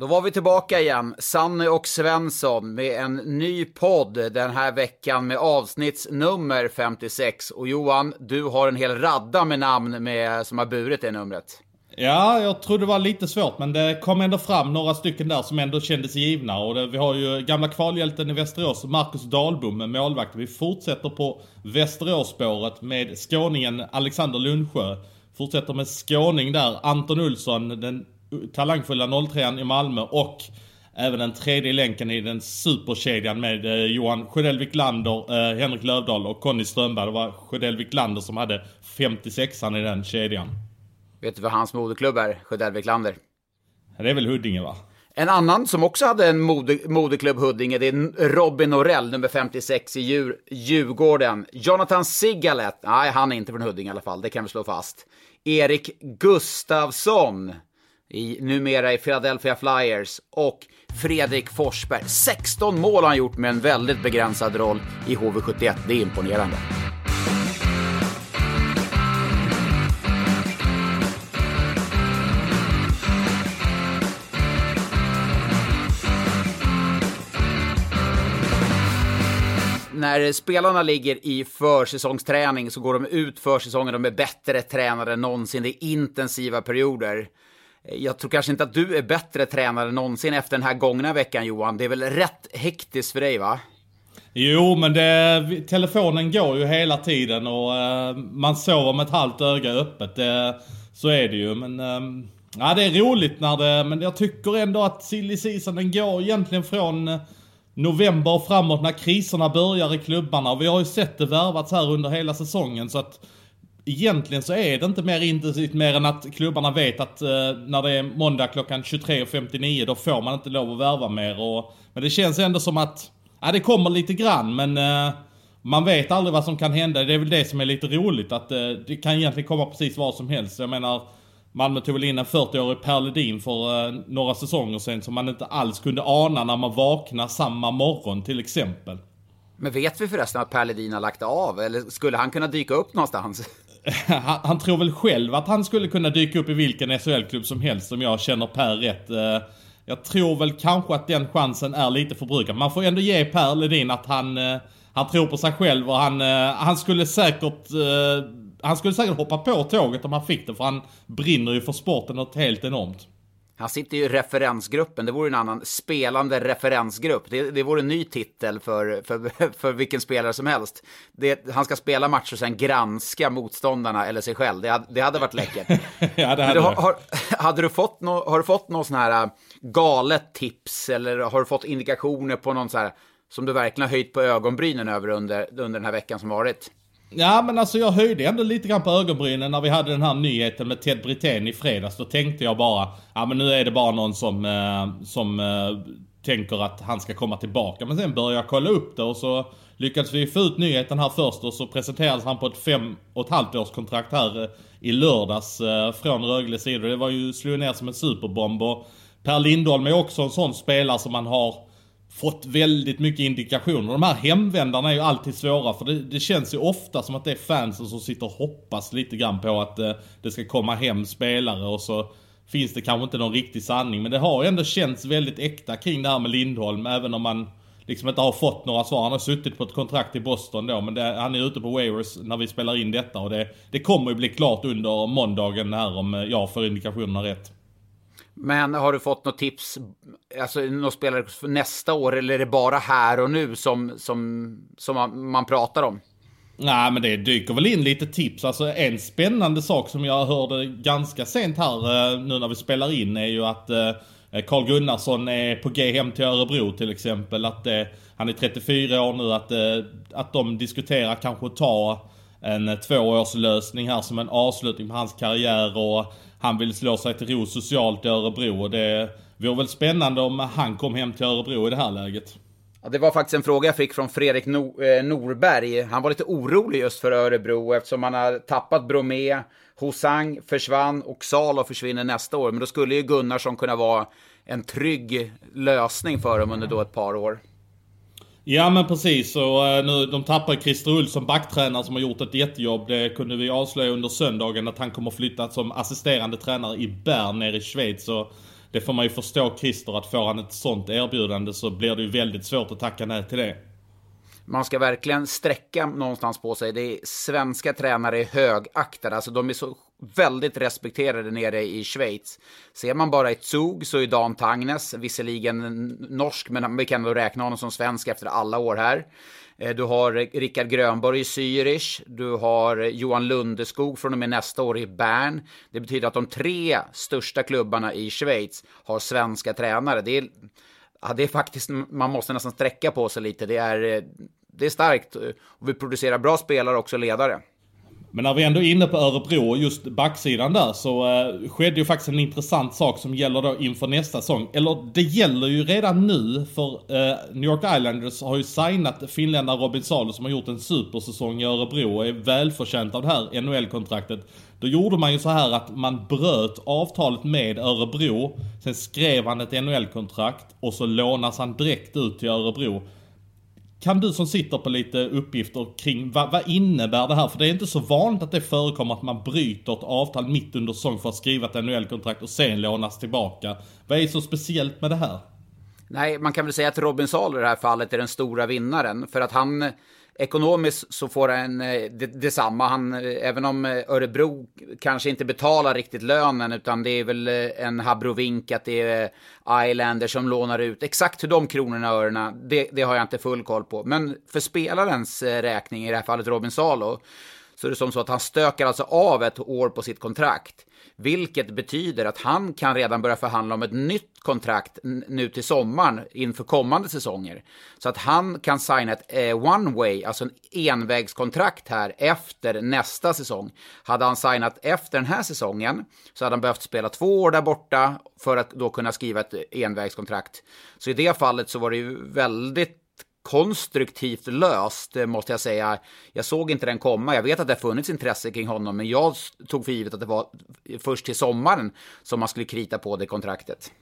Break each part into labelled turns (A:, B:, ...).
A: Då var vi tillbaka igen, Sanny och Svensson, med en ny podd den här veckan med avsnittsnummer 56. Och Johan, du har en hel radda med namn med, som har burit det numret.
B: Ja, jag tror det var lite svårt men det kom ändå fram några stycken där som ändå kändes givna. Och det, vi har ju gamla kvalhjälten i Västerås, Marcus Dahlbom, målvakt. Vi fortsätter på Västeråsspåret med skåningen Alexander Lundsjö. Fortsätter med skåning där, Anton Olsson, den talangfulla 03 i Malmö och även den tredje länken i den superkedjan med eh, Johan Sjödell Wiklander, eh, Henrik Lövdahl och Conny Strömberg. Det var Sjödell Wiklander som hade 56an i den kedjan.
A: Vet du vad hans moderklubb är, Sjödell Wiklander?
B: Det är väl Huddinge va?
A: En annan som också hade en mode, moderklubb Huddinge, det är Robin Norell, nummer 56 i Djur, Djurgården. Jonathan Sigalet, nej han är inte från Huddinge i alla fall, det kan vi slå fast. Erik Gustavsson, i, numera i Philadelphia Flyers. Och Fredrik Forsberg. 16 mål har han gjort med en väldigt begränsad roll i HV71. Det är imponerande. när spelarna ligger i försäsongsträning så går de ut försäsongen, de är bättre tränade än någonsin, det är intensiva perioder. Jag tror kanske inte att du är bättre tränare än någonsin efter den här gångna veckan Johan. Det är väl rätt hektiskt för dig va?
B: Jo, men det, telefonen går ju hela tiden och eh, man sover med ett halvt öga öppet. Det, så är det ju. Men ehm, ja, det är roligt när det, men jag tycker ändå att silly season den går egentligen från eh, november och framåt när kriserna börjar i klubbarna. Vi har ju sett det värvats här under hela säsongen så att egentligen så är det inte mer intensivt mer än att klubbarna vet att eh, när det är måndag klockan 23.59 då får man inte lov att värva mer. Och, men det känns ändå som att, ja det kommer lite grann men eh, man vet aldrig vad som kan hända. Det är väl det som är lite roligt att eh, det kan egentligen komma precis vad som helst. Jag menar Malmö tog väl in en 40-årig Per Ledin för eh, några säsonger sedan som man inte alls kunde ana när man vaknar samma morgon till exempel.
A: Men vet vi förresten att Per Ledin har lagt av? Eller skulle han kunna dyka upp någonstans?
B: han, han, tror väl själv att han skulle kunna dyka upp i vilken SHL-klubb som helst om jag känner Per rätt. Eh, jag tror väl kanske att den chansen är lite förbrukad. Man får ändå ge Per Ledin att han, eh, han tror på sig själv och han, eh, han skulle säkert han skulle säkert hoppa på tåget om han fick det för han brinner ju för sporten något helt enormt.
A: Han sitter ju i referensgruppen, det vore en annan spelande referensgrupp. Det, det vore en ny titel för, för, för vilken spelare som helst. Det, han ska spela matcher och sen granska motståndarna eller sig själv. Det hade, det hade varit läckert.
B: ja, det hade,
A: du, har, hade du fått no, har du fått någon sån här äh, galet tips eller har du fått indikationer på någon så här som du verkligen har höjt på ögonbrynen över under, under den här veckan som varit?
B: Ja men alltså jag höjde ändå lite grann på ögonbrynen när vi hade den här nyheten med Ted Brithén i fredags. Då tänkte jag bara, ja men nu är det bara någon som, eh, som eh, tänker att han ska komma tillbaka. Men sen började jag kolla upp det och så lyckades vi få ut nyheten här först och så presenterades han på ett fem och ett halvt års kontrakt här eh, i lördags eh, från Rögles sida. Det var ju, slog ner som en superbomb och Per Lindholm är också en sån spelare som man har fått väldigt mycket indikationer. De här hemvändarna är ju alltid svåra för det, det, känns ju ofta som att det är fansen som sitter och hoppas lite grann på att eh, det ska komma hem spelare och så finns det kanske inte någon riktig sanning. Men det har ju ändå känts väldigt äkta kring det här med Lindholm även om man liksom inte har fått några svar. Han har suttit på ett kontrakt i Boston då men det, han är ute på waivers när vi spelar in detta och det, det kommer ju bli klart under måndagen här om eh, jag får indikationerna rätt.
A: Men har du fått något tips, alltså någon spelare för nästa år eller är det bara här och nu som, som, som man, man pratar om?
B: Nej men det dyker väl in lite tips. Alltså en spännande sak som jag hörde ganska sent här eh, nu när vi spelar in är ju att eh, Carl Gunnarsson är på G hem till Örebro till exempel. Att eh, han är 34 år nu. Att, att de diskuterar kanske att ta en eh, tvåårslösning här som en avslutning på hans karriär. Och han vill slå sig till ro socialt i Örebro. Och det vore väl spännande om han kom hem till Örebro i det här läget.
A: Ja, det var faktiskt en fråga jag fick från Fredrik no eh, Norberg. Han var lite orolig just för Örebro eftersom man har tappat Bromé, Hosang försvann och Salo försvinner nästa år. Men då skulle ju Gunnarsson kunna vara en trygg lösning för dem under då ett par år.
B: Ja men precis, och eh, nu, de tappar Christer Olsson, backtränare som har gjort ett jättejobb. Det kunde vi avslöja under söndagen att han kommer flytta som assisterande tränare i Bern nere i Schweiz. Så det får man ju förstå Christer att får han ett sånt erbjudande så blir det ju väldigt svårt att tacka nej till det.
A: Man ska verkligen sträcka någonstans på sig. Det är svenska tränare är högaktade, alltså de är så väldigt respekterade nere i Schweiz. Ser man bara i Zug så är Dan Tangnes, visserligen norsk, men vi kan väl räkna honom som svensk efter alla år här. Eh, du har Rickard Grönborg i Zürich. Du har Johan Lundeskog från och med nästa år i Bern. Det betyder att de tre största klubbarna i Schweiz har svenska tränare. Det är, ja, det är faktiskt, man måste nästan sträcka på sig lite. Det är, eh, det är starkt. Och vi producerar bra spelare också, ledare.
B: Men när vi ändå är inne på Örebro och just backsidan där så eh, skedde ju faktiskt en intressant sak som gäller då inför nästa säsong. Eller det gäller ju redan nu för eh, New York Islanders har ju signat finländaren Robin Salo som har gjort en supersäsong i Örebro och är välförtjänt av det här NHL-kontraktet. Då gjorde man ju så här att man bröt avtalet med Örebro, sen skrev han ett NHL-kontrakt och så lånas han direkt ut till Örebro. Kan du som sitter på lite uppgifter kring vad, vad, innebär det här? För det är inte så vanligt att det förekommer att man bryter ett avtal mitt under säsong för att skriva ett NHL-kontrakt och sen lånas tillbaka. Vad är så speciellt med det här?
A: Nej, man kan väl säga att Robin Salo i det här fallet är den stora vinnaren. För att han Ekonomiskt så får han eh, detsamma. Han, eh, även om eh, Örebro kanske inte betalar riktigt lönen utan det är väl en habrovink att det är Islander som lånar ut. Exakt hur de kronorna och örena, det, det har jag inte full koll på. Men för spelarens räkning, i det här fallet Robin Salo, så är det som så att han stökar alltså av ett år på sitt kontrakt. Vilket betyder att han kan redan börja förhandla om ett nytt kontrakt nu till sommaren inför kommande säsonger. Så att han kan signa ett eh, one way, alltså en envägskontrakt här efter nästa säsong. Hade han signat efter den här säsongen så hade han behövt spela två år där borta för att då kunna skriva ett envägskontrakt. Så i det fallet så var det ju väldigt konstruktivt löst, eh, måste jag säga. Jag såg inte den komma. Jag vet att det har funnits intresse kring honom, men jag tog för givet att det var först till sommaren som man skulle krita på det kontraktet.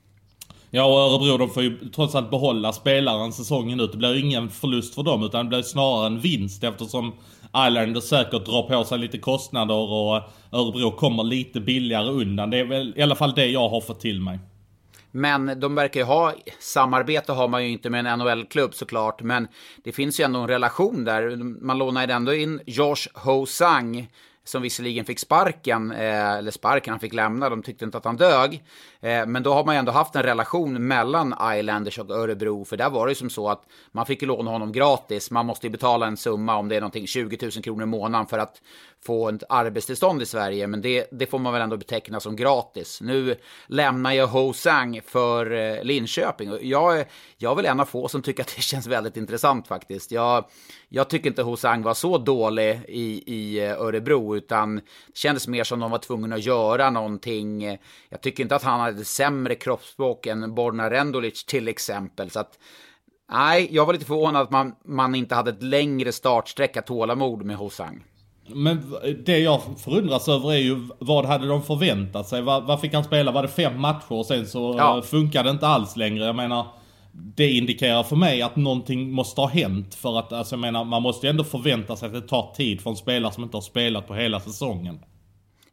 B: Ja, och Örebro de får ju trots allt behålla spelaren säsongen ut. Det blir ingen förlust för dem, utan det blir snarare en vinst eftersom Islanders säkert drar på sig lite kostnader och Örebro kommer lite billigare undan. Det är väl i alla fall det jag har fått till mig.
A: Men de verkar ju ha, samarbete har man ju inte med en NHL-klubb såklart, men det finns ju ändå en relation där. Man lånar ju ändå in Josh Ho-Sang som visserligen fick sparken, eh, eller sparken, han fick lämna, de tyckte inte att han dög. Eh, men då har man ju ändå haft en relation mellan Islanders och Örebro, för där var det ju som så att man fick låna honom gratis. Man måste ju betala en summa, om det är någonting, 20 000 kronor i månaden för att få ett arbetstillstånd i Sverige, men det, det får man väl ändå beteckna som gratis. Nu lämnar jag Ho Sang för eh, Linköping och jag, jag är väl en av få som tycker att det känns väldigt intressant faktiskt. Jag, jag tycker inte Ho Sang var så dålig i, i eh, Örebro, utan det kändes mer som de var tvungna att göra någonting. Jag tycker inte att han hade sämre kroppsspråk än Borna Rendulic till exempel, så att Nej, jag var lite förvånad att man, man inte hade ett längre startsträcka tålamod med Hosang.
B: Men det jag förundras över är ju vad hade de förväntat sig? Vad, vad fick han spela? Var det fem matcher och sen så ja. funkade det inte alls längre? Jag menar, det indikerar för mig att någonting måste ha hänt. För att, alltså jag menar, man måste ju ändå förvänta sig att det tar tid för en spelare som inte har spelat på hela säsongen.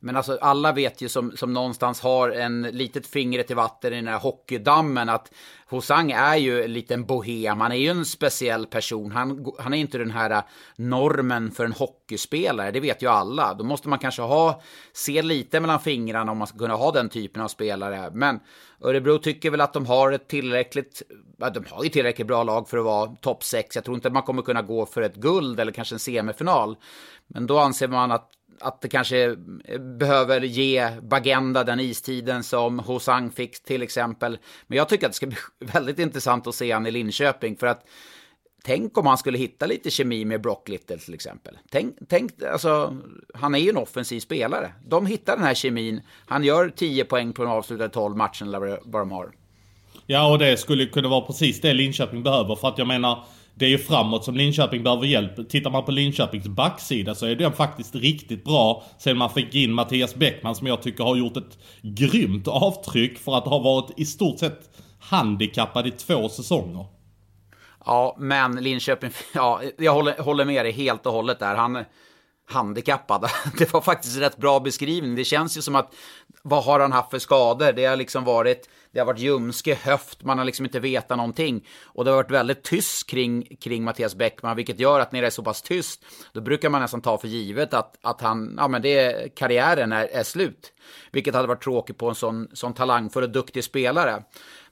A: Men alltså alla vet ju som, som någonstans har en litet fingret i vatten i den här hockeydammen att Hosang är ju en liten bohem. Han är ju en speciell person. Han, han är inte den här normen för en hockeyspelare. Det vet ju alla. Då måste man kanske ha, se lite mellan fingrarna om man ska kunna ha den typen av spelare. Men Örebro tycker väl att de har ett tillräckligt, de har ju tillräckligt bra lag för att vara topp 6. Jag tror inte att man kommer kunna gå för ett guld eller kanske en semifinal. Men då anser man att att det kanske eh, behöver ge Bagenda den istiden som Hosang fick till exempel. Men jag tycker att det ska bli väldigt intressant att se han i Linköping för att tänk om han skulle hitta lite kemi med Brock Little till exempel. Tänk, tänk alltså, han är ju en offensiv spelare. De hittar den här kemin. Han gör 10 poäng på de avslutade 12 matcherna eller vad de har.
B: Ja, och det skulle kunna vara precis det Linköping behöver. För att jag menar, det är ju framåt som Linköping behöver hjälp. Tittar man på Linköpings backsida så är den faktiskt riktigt bra. Sen man fick in Mattias Bäckman som jag tycker har gjort ett grymt avtryck för att ha varit i stort sett handikappad i två säsonger.
A: Ja, men Linköping, ja, jag håller, håller med dig helt och hållet där. Han handikappad. Det var faktiskt en rätt bra beskrivning. Det känns ju som att, vad har han haft för skador? Det har liksom varit, det har varit ljumske, höft, man har liksom inte vetat någonting. Och det har varit väldigt tyst kring, kring Mattias Bäckman, vilket gör att när det är så pass tyst, då brukar man nästan ta för givet att, att han, ja men det, karriären är, är slut. Vilket hade varit tråkigt på en sån, sån talangfull och duktig spelare.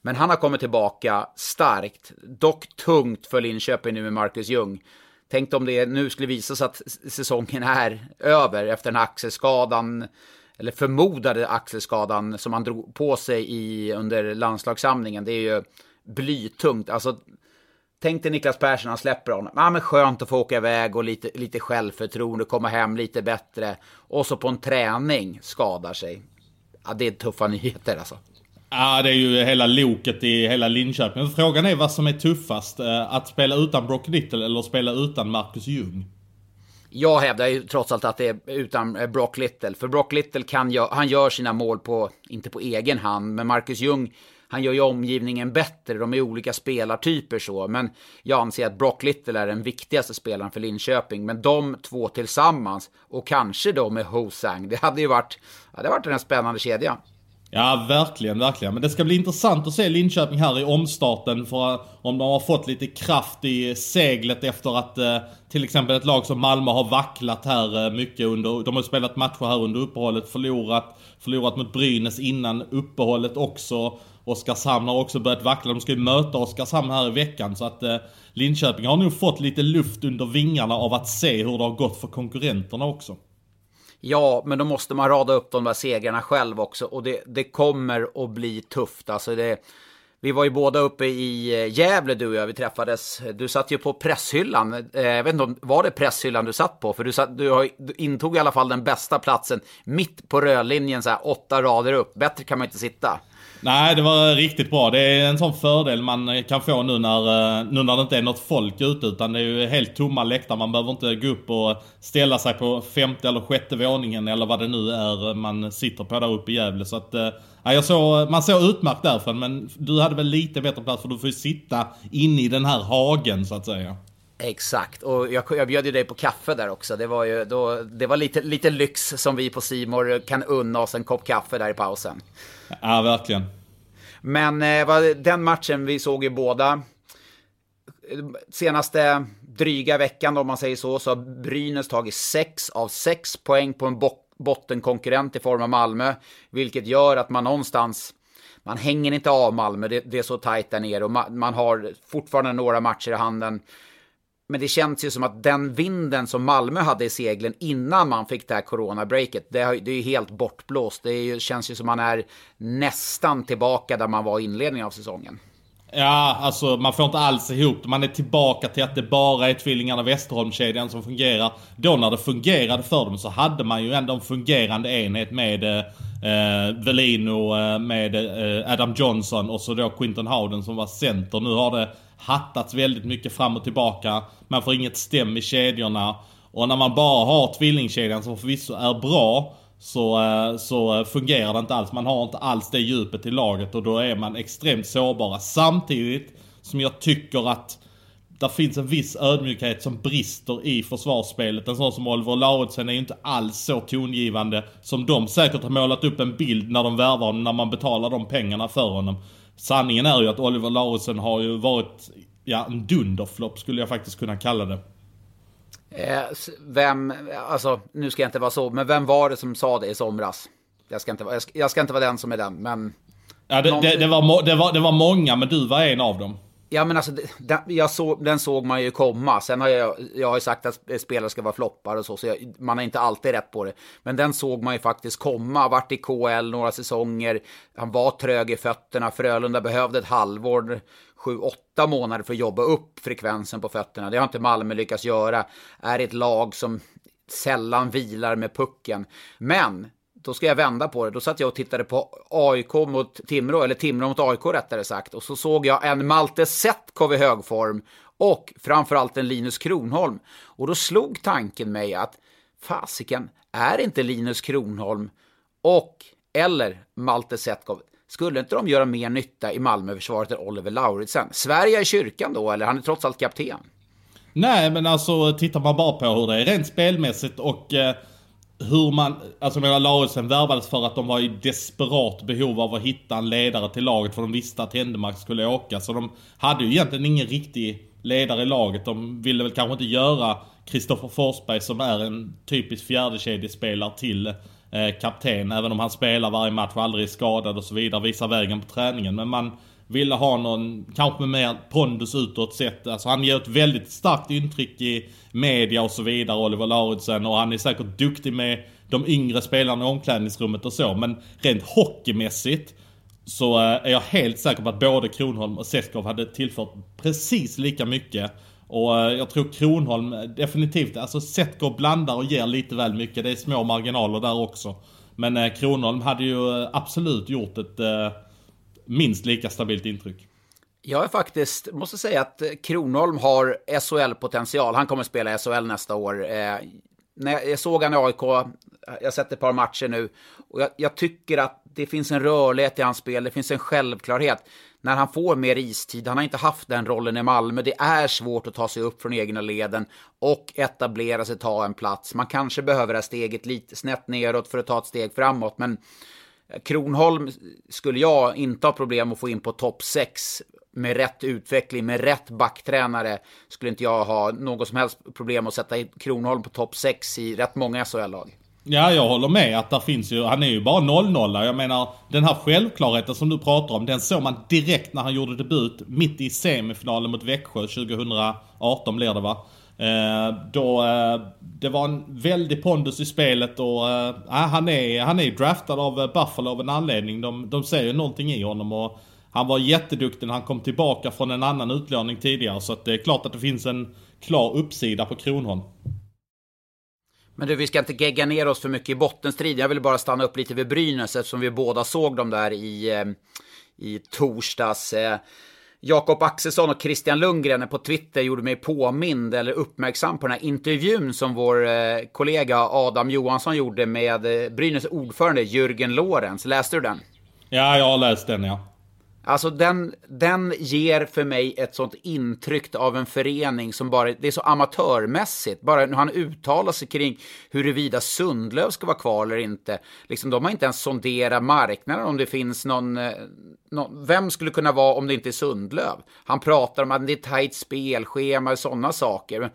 A: Men han har kommit tillbaka starkt, dock tungt för Linköping nu med Marcus Ljung. Tänk om det nu skulle visa sig att säsongen är över efter den här axelskadan, eller förmodade axelskadan som han drog på sig i, under landslagssamlingen. Det är ju blytungt. Alltså, tänk dig Niklas Persson, han släpper honom. Ja, men skönt att få åka iväg och lite, lite självförtroende, komma hem lite bättre. Och så på en träning skadar sig. Ja, det är tuffa nyheter alltså.
B: Ja, det är ju hela loket i hela Linköping. Frågan är vad som är tuffast. Eh, att spela utan Brock Little eller att spela utan Marcus Ljung?
A: Jag hävdar ju trots allt att det är utan eh, Brock Little. För Brock Little kan ju... han gör sina mål på, inte på egen hand, men Marcus Ljung, han gör ju omgivningen bättre. De är olika spelartyper så, men jag anser att Brock Little är den viktigaste spelaren för Linköping. Men de två tillsammans, och kanske då med Hosang, det hade ju varit, ja, det hade varit en spännande kedja.
B: Ja, verkligen, verkligen. Men det ska bli intressant att se Linköping här i omstarten. För om de har fått lite kraft i seglet efter att eh, till exempel ett lag som Malmö har vacklat här eh, mycket under... De har spelat matcher här under uppehållet, förlorat. Förlorat mot Brynäs innan uppehållet också. Oskarshamn har också börjat vackla. De ska ju möta Oskarshamn här i veckan. Så att eh, Linköping har nog fått lite luft under vingarna av att se hur det har gått för konkurrenterna också.
A: Ja, men då måste man rada upp de där segrarna själv också. Och det, det kommer att bli tufft. Alltså det, vi var ju båda uppe i eh, Gävle du och jag, vi träffades. Du satt ju på presshyllan. Eh, jag vet inte om, var det presshyllan du satt på? För du, satt, du, intog i alla fall den bästa platsen mitt på rödlinjen, så här åtta rader upp. Bättre kan man inte sitta.
B: Nej, det var riktigt bra. Det är en sån fördel man kan få nu när, eh, nu när det inte är något folk ute utan det är ju helt tomma läktare. Man behöver inte gå upp och ställa sig på femte eller sjätte våningen eller vad det nu är man sitter på där uppe i Gävle. Så att, eh, ja, jag såg, man såg utmärkt därifrån men du hade väl lite bättre plats för du får ju sitta inne i den här hagen så att säga.
A: Exakt, och jag, jag bjöd ju dig på kaffe där också. Det var ju då, det var lite, lite lyx som vi på Simor kan unna oss en kopp kaffe där i pausen.
B: Ja, verkligen.
A: Men eh, den matchen vi såg ju båda. Senaste dryga veckan om man säger så, så har Brynäs tagit 6 av 6 poäng på en bottenkonkurrent i form av Malmö. Vilket gör att man någonstans, man hänger inte av Malmö, det, det är så tajt där nere och man, man har fortfarande några matcher i handen. Men det känns ju som att den vinden som Malmö hade i seglen innan man fick det här coronabreaket, det, är ju helt bortblåst. Det ju, känns ju som man är nästan tillbaka där man var i inledningen av säsongen.
B: Ja, alltså man får inte alls ihop det. Man är tillbaka till att det bara är tvillingarna Westerholm-kedjan som fungerar. Då när det fungerade för dem så hade man ju ändå en fungerande enhet med eh, eh Velino, eh, med eh, Adam Johnson och så då Quinton Howden som var center. Nu har det hattats väldigt mycket fram och tillbaka. Man får inget stäm i kedjorna. Och när man bara har tvillingkedjan som förvisso är bra så, eh, så fungerar det inte alls. Man har inte alls det djupet i laget och då är man extremt sårbara. Samtidigt som jag tycker att där finns en viss ödmjukhet som brister i försvarsspelet. En sån som Oliver Lauritsen är ju inte alls så tongivande som de säkert har målat upp en bild när de värvar honom, när man betalar de pengarna för honom. Sanningen är ju att Oliver Lauritsen har ju varit, ja, en dunderflopp skulle jag faktiskt kunna kalla det.
A: Eh, vem, alltså nu ska jag inte vara så, men vem var det som sa det i somras? Jag ska inte, jag ska, jag ska inte vara den som är den, men...
B: Ja, det, någon... det, det, var, det, var, det var många, men du var en av dem.
A: Ja men alltså, den, jag såg, den såg man ju komma. Sen har jag, jag har ju sagt att spelare ska vara floppar och så, så jag, man har inte alltid rätt på det. Men den såg man ju faktiskt komma. Varit i KL några säsonger. Han var trög i fötterna. Frölunda behövde ett halvår, sju, åtta månader för att jobba upp frekvensen på fötterna. Det har inte Malmö lyckats göra. Är ett lag som sällan vilar med pucken. Men då ska jag vända på det. Då satt jag och tittade på AIK mot Timrå, eller Timrå mot AIK rättare sagt. Och så såg jag en Malte Setkov i högform och framförallt en Linus Kronholm. Och då slog tanken mig att fasiken, är inte Linus Kronholm och eller Malte Setkov, skulle inte de göra mer nytta i Malmöförsvaret än Oliver Lauritsen? Sverige är kyrkan då, eller? Han är trots allt kapten.
B: Nej, men alltså tittar man bara på hur det är rent spelmässigt och eh, hur man, alltså medan Lauritsen värvades för att de var i desperat behov av att hitta en ledare till laget för de visste att Händemark skulle åka. Så de hade ju egentligen ingen riktig ledare i laget. De ville väl kanske inte göra Kristoffer Forsberg som är en typisk fjärdekedjespelare till eh, kapten. Även om han spelar varje match och aldrig är skadad och så vidare. Visar vägen på träningen. Men man ville ha någon, kanske med mer pondus utåt sett. Alltså han ger ett väldigt starkt intryck i media och så vidare, Oliver Lauritsen. Och han är säkert duktig med de yngre spelarna i omklädningsrummet och så. Men rent hockeymässigt så eh, är jag helt säker på att både Kronholm och Seskov hade tillfört precis lika mycket. Och eh, jag tror Kronholm eh, definitivt, alltså Setkov blandar och ger lite väl mycket. Det är små marginaler där också. Men Kronholm hade ju absolut gjort ett minst lika stabilt intryck.
A: Jag är faktiskt, måste säga att eh, Kronholm har SHL-potential. Han kommer att spela SHL nästa år. Eh, när jag såg han i AIK, eh, jag har sett ett par matcher nu, och jag, jag, tycker att det finns en rörlighet i hans spel, det finns en självklarhet. När han får mer istid, han har inte haft den rollen i Malmö, det är svårt att ta sig upp från egna leden och etablera sig, ta en plats. Man kanske behöver det här steget lite snett neråt för att ta ett steg framåt, men Kronholm skulle jag inte ha problem att få in på topp 6 med rätt utveckling, med rätt backtränare skulle inte jag ha något som helst problem att sätta Kronholm på topp 6 i rätt många SHL-lag.
B: Ja, jag håller med att där finns ju, han är ju bara 0-0. Jag menar, den här självklarheten som du pratar om, den såg man direkt när han gjorde debut mitt i semifinalen mot Växjö 2018 blir det va? Eh, då, eh, det var en väldig pondus i spelet och eh, han, är, han är draftad av Buffalo av en anledning. De, de ser ju någonting i honom och han var jätteduktig när han kom tillbaka från en annan utlåning tidigare. Så att det är klart att det finns en klar uppsida på Kronholm.
A: Men du, vi ska inte gegga ner oss för mycket i bottenstriden. Jag vill bara stanna upp lite vid Brynäs eftersom vi båda såg dem där i, i torsdags. Jakob Axelsson och Christian Lundgren på Twitter gjorde mig påmind eller uppmärksam på den här intervjun som vår eh, kollega Adam Johansson gjorde med eh, Brynäs ordförande Jürgen Lorenz. Läste du den?
B: Ja, jag har läst den ja.
A: Alltså den, den ger för mig ett sånt intryck av en förening som bara, det är så amatörmässigt. Bara när han uttalar sig kring huruvida Sundlöv ska vara kvar eller inte. Liksom, de har inte ens sonderat marknaden om det finns någon, eh, någon, vem skulle kunna vara om det inte är Sundlöv? Han pratar om att det är tajt spelschema och sådana saker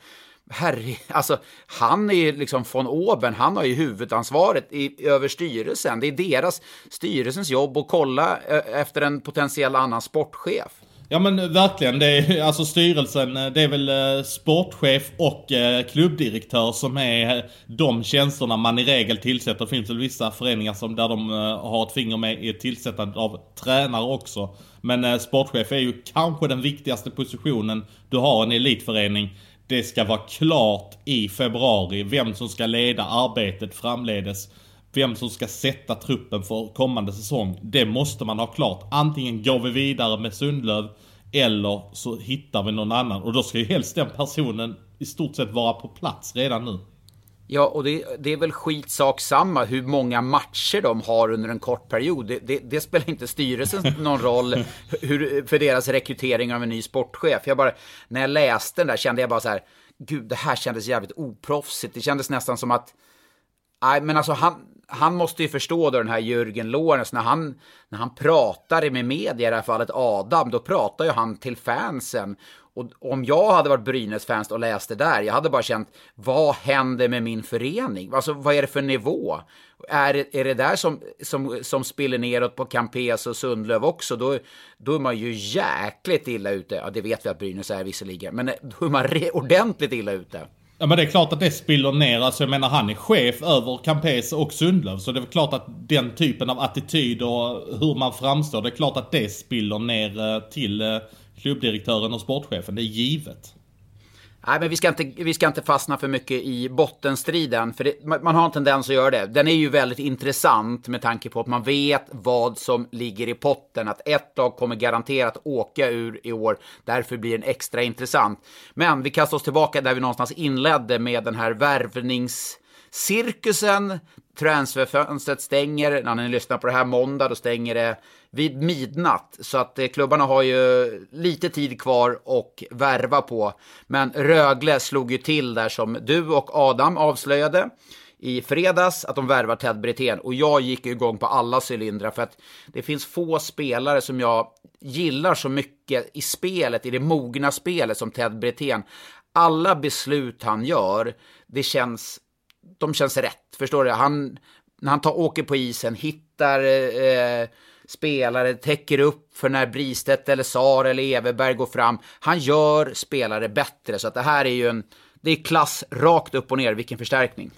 A: herre, alltså han är ju liksom von oben, han har ju huvudansvaret i, över styrelsen. Det är deras, styrelsens jobb att kolla eh, efter en potentiell annan sportchef.
B: Ja men verkligen, det är alltså styrelsen, eh, det är väl eh, sportchef och klubbdirektör som är de tjänsterna man i regel tillsätter. Det finns väl vissa föreningar som där de har ett finger med i tillsättandet av tränare också. Men sportchef är ju kanske den viktigaste positionen du har i en elitförening det ska vara klart i februari vem som ska leda arbetet framledes. Vem som ska sätta truppen för kommande säsong. Det måste man ha klart. Antingen går vi vidare med Sundlöv eller så hittar vi någon annan. Och då ska ju helst den personen i stort sett vara på plats redan nu.
A: Ja, och det, det, är väl skitsak samma hur många matcher de har under en kort period. Det, det, det spelar inte styrelsen någon roll hur, för deras rekrytering av en ny sportchef. Jag bara, när jag läste den där kände jag bara så här, gud, det här kändes jävligt oproffsigt. Det kändes nästan som att, nej, men alltså han, han måste ju förstå då den här Jürgen Lorenz, när han, när han pratar med media, i det här fallet Adam, då pratar ju han till fansen. Och om jag hade varit Brynäs-fans och läst det där, jag hade bara känt, vad händer med min förening? Alltså, vad är det för nivå? Är, är det där som, som, som spiller neråt på Campes och Sundlöv också, då, då är man ju jäkligt illa ute. Ja, det vet vi att Brynäs är visserligen, men då är man ordentligt illa ute.
B: Ja men det är klart att det spiller ner, alltså jag menar han är chef över Campese och Sundlöv. Så det är klart att den typen av attityd och hur man framstår, det är klart att det spiller ner eh, till eh, klubbdirektören och sportchefen. Det är givet.
A: Nej, men vi ska, inte, vi ska inte fastna för mycket i bottenstriden, för det, man, man, har en tendens att göra det. Den är ju väldigt intressant med tanke på att man vet vad som ligger i potten. Att ett lag kommer garanterat åka ur i år, därför blir den extra intressant. Men vi kastar oss tillbaka där vi någonstans inledde med den här värvningscirkusen. Transferfönstret stänger, när ni lyssnar på det här måndag, då stänger det vid midnatt. Så att eh, klubbarna har ju lite tid kvar och värva på. Men Rögle slog ju till där som du och Adam avslöjade i fredags att de värvar Ted Brithén och jag gick igång på alla cylindrar för att det finns få spelare som jag gillar så mycket i spelet, i det mogna spelet som Ted Brithén. Alla beslut han gör, det känns, de känns rätt. Förstår du? Han, när han tar, åker på isen, hittar eh, spelare, täcker upp för när Bristedt eller Sar eller Everberg går fram. Han gör spelare bättre, så att det här är ju en... Det är klass rakt upp och ner, vilken förstärkning.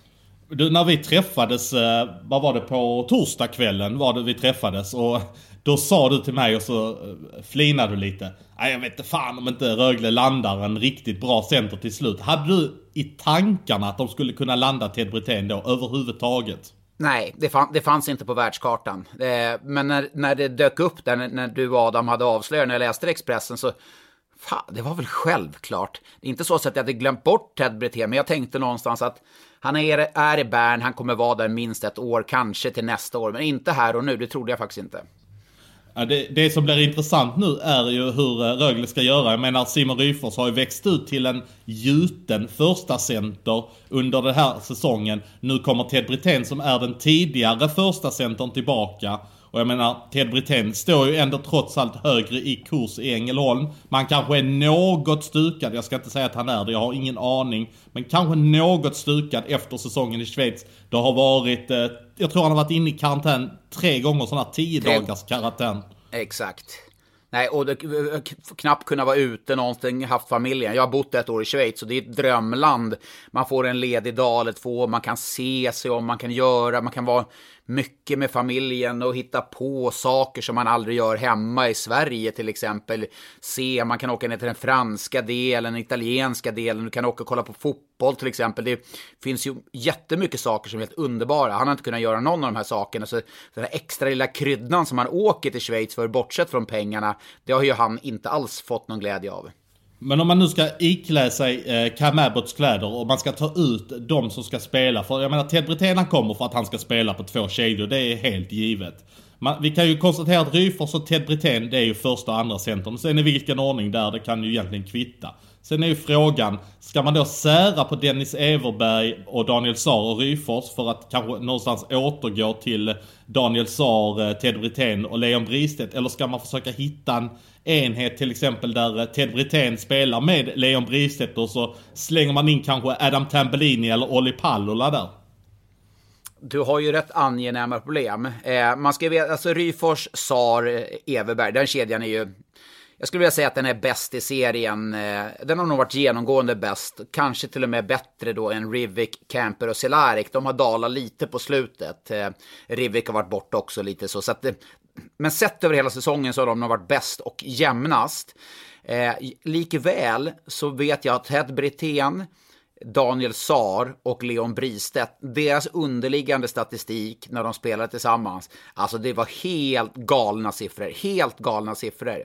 B: Du, när vi träffades, eh, vad var det, på torsdagskvällen var det vi träffades och då sa du till mig och så eh, flinade du lite. Nej jag vet inte fan om inte Rögle landar en riktigt bra center till slut. Hade du i tankarna att de skulle kunna landa Ted Brithén då överhuvudtaget?
A: Nej, det, fann, det, fanns inte på världskartan. Eh, men när, när det dök upp där, när du och Adam hade avslöjat, när jag läste Expressen, så fan, det var väl självklart. Det är inte så att jag hade glömt bort Ted Brithén, men jag tänkte någonstans att han är, är i Bern, han kommer vara där minst ett år, kanske till nästa år, men inte här och nu. Det trodde jag faktiskt inte.
B: Ja, det, det, som blir intressant nu är ju hur eh, Rögle ska göra. Jag menar Simon Ryfors har ju växt ut till en gjuten första center under den här säsongen. Nu kommer Ted Brithén som är den tidigare första centern tillbaka. Och jag menar, Ted Brithén står ju ändå trots allt högre i kurs i Ängelholm. Man kanske är något stukad, jag ska inte säga att han är det, jag har ingen aning. Men kanske något stukad efter säsongen i Schweiz. Det har varit, eh, jag tror han har varit inne i karantän tre gånger, sån här 10 dagars karantän.
A: Exakt. Nej, och det, eh, knappt kunna vara ute någonting, haft familjen. Jag har bott ett år i Schweiz och det är ett drömland. Man får en ledig dag eller två, man kan se sig om, man kan göra, man kan vara mycket med familjen och hitta på saker som man aldrig gör hemma i Sverige till exempel. Se, man kan åka ner till den franska delen, den italienska delen, du kan åka och kolla på fotboll till exempel. Det finns ju jättemycket saker som är helt underbara. Han har inte kunnat göra någon av de här sakerna, så den här extra lilla kryddan som han åker till Schweiz för, bortsett från pengarna, det har ju han inte alls fått någon glädje av.
B: Men om man nu ska iklä sig eh, Cam Abbotts kläder och man ska ta ut de som ska spela. För jag menar Ted Brithén han kommer för att han ska spela på två kedjor. Det är helt givet. Man, vi kan ju konstatera att Ryfors och Ted Brithén det är ju första och andra centern. Sen i vilken ordning där, det kan ju egentligen kvitta. Sen är ju frågan, ska man då sära på Dennis Everberg och Daniel Saar och Ryfors för att kanske någonstans återgå till Daniel Saar, eh, Ted Brithén och Leon Bristedt? Eller ska man försöka hitta en enhet till exempel där eh, Ted Brithén spelar med Leon Bristedt och så slänger man in kanske Adam Tambellini eller Olli Pallola där?
A: Du har ju rätt angenäma problem. Eh, man ska veta, alltså Ryfors, Sar, eh, Everberg, den kedjan är ju jag skulle vilja säga att den är bäst i serien. Eh, den har nog varit genomgående bäst. Kanske till och med bättre då än Rivik, Camper och Cehlárik. De har dalat lite på slutet. Eh, Rivik har varit borta också lite så. så att, eh, men sett över hela säsongen så har de nog varit bäst och jämnast. Eh, likväl så vet jag att Ted Brithén, Daniel Sar och Leon Bristedt, deras underliggande statistik när de spelade tillsammans, alltså det var helt galna siffror. Helt galna siffror.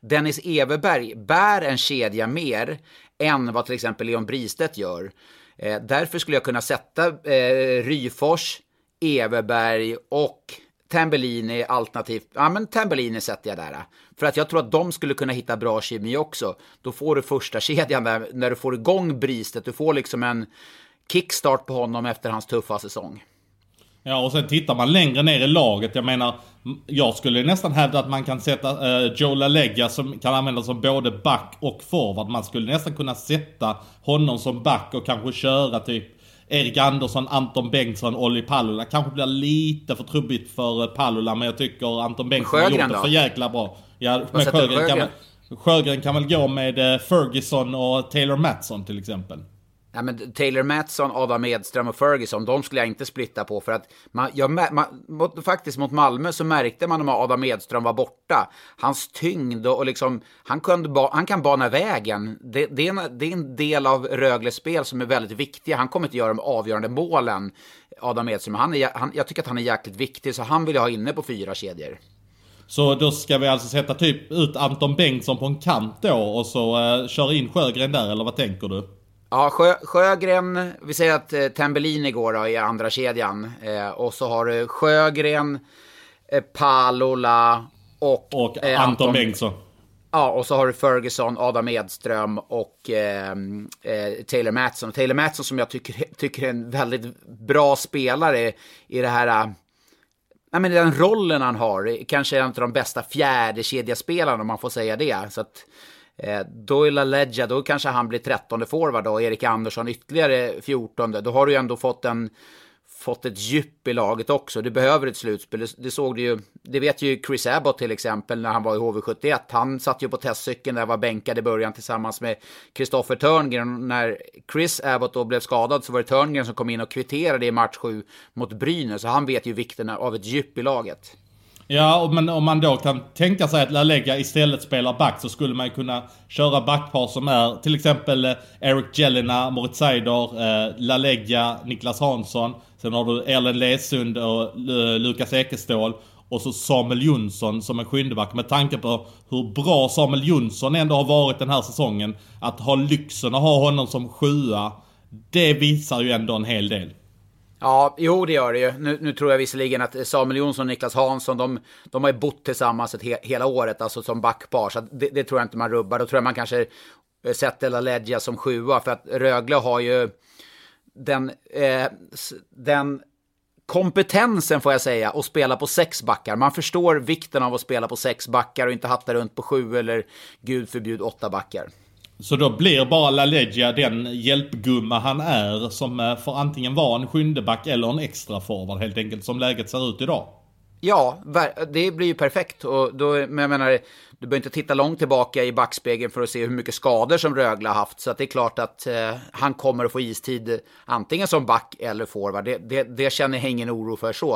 A: Dennis Everberg bär en kedja mer än vad till exempel Leon Bristedt gör. Eh, därför skulle jag kunna sätta eh, Ryfors, Everberg och Tambellini alternativt, ja men Tambellini sätter jag där. För att jag tror att de skulle kunna hitta bra kemi också. Då får du första kedjan där, när du får igång Bristet, du får liksom en kickstart på honom efter hans tuffa säsong.
B: Ja, och sen tittar man längre ner i laget. Jag menar, jag skulle nästan hävda att man kan sätta uh, Joe LaLegga som kan användas som både back och forward. Man skulle nästan kunna sätta honom som back och kanske köra typ Erik Andersson, Anton Bengtsson, Olli Palula. Kanske blir lite för trubbigt för eh, Palula, men jag tycker Anton Bengtsson har gjort det för jäkla bra. Ja, men Sjögren, Kan, Sjögren kan väl gå med uh, Ferguson och Taylor Matson till exempel.
A: Ja, men Taylor Mattsson, Adam Edström och Ferguson, de skulle jag inte splitta på. För att man, jag, man, mot, faktiskt mot Malmö så märkte man när Adam Edström var borta. Hans tyngd och, och liksom, han, kunde, han kan bana vägen. Det, det, är en, det är en del av Rögles spel som är väldigt viktig. Han kommer inte göra de avgörande målen, Adam Edström. Han är, han, jag tycker att han är jäkligt viktig, så han vill jag ha inne på fyra kedjor.
B: Så då ska vi alltså sätta typ ut Anton Bengtsson på en kant då och så eh, köra in Sjögren där, eller vad tänker du?
A: Ja, Sjö, Sjögren, vi säger att eh, Tambellini går då i andra kedjan. Eh, och så har du Sjögren, eh, Palola och,
B: och eh, Anton, Anton Bengtsson.
A: Ja, och så har du Ferguson, Adam Edström och eh, eh, Taylor Mattsson. Taylor Mattsson som jag tycker, tycker är en väldigt bra spelare i det här... Eh, ja, men den rollen han har, kanske en av de bästa fjärdekedjaspelarna om man får säga det. Så att, Eh, Doyle Ledja, då kanske han blir trettonde forward då, Erik Andersson ytterligare fjortonde. Då har du ju ändå fått en fått ett djup i laget också. Du behöver ett slutspel. Det, det såg du ju. Det vet ju Chris Abbott till exempel när han var i HV71. Han satt ju på testcykeln där var bänkad i början tillsammans med Kristoffer Törngren. När Chris Abbott då blev skadad så var det Törngren som kom in och kvitterade i match 7 mot Brynäs. Så han vet ju vikten av ett djup i laget.
B: Ja, men om man då kan tänka sig att Lalega istället spelar back så skulle man kunna köra backpar som är till exempel eh, Eric Jelena, Moritz Seider, eh, Lalega, Niklas Hansson. Sen har du Erlen Lesund och eh, Lukas Ekestål. Och så Samuel Jonsson som en sjundeback. Med tanke på hur bra Samuel Jonsson ändå har varit den här säsongen. Att ha lyxen att ha honom som sjua. Det visar ju ändå en hel del.
A: Ja, jo det gör det ju. Nu, nu, tror jag visserligen att Samuel Jonsson och Niklas Hansson, de, de har ju bott tillsammans ett he, hela året, alltså som backpar. Så det, det, tror jag inte man rubbar. Då tror jag man kanske eh, sätter LaLeggia som sjua, för att Rögle har ju den, eh, den kompetensen får jag säga att spela på sex backar. Man förstår vikten av att spela på sex backar och inte hatta runt på sju eller gud förbjud åtta backar.
B: Så då blir bara LaLeggia den hjälpgumma han är som eh, får antingen vara en sjundeback eller en extra forward helt enkelt som läget ser ut idag.
A: Ja, det blir ju perfekt. Och då, men jag menar, du behöver inte titta långt tillbaka i backspegeln för att se hur mycket skador som Rögle har haft. Så det är klart att eh, han kommer att få istid antingen som back eller forward. Det, det, det känner jag ingen oro för så.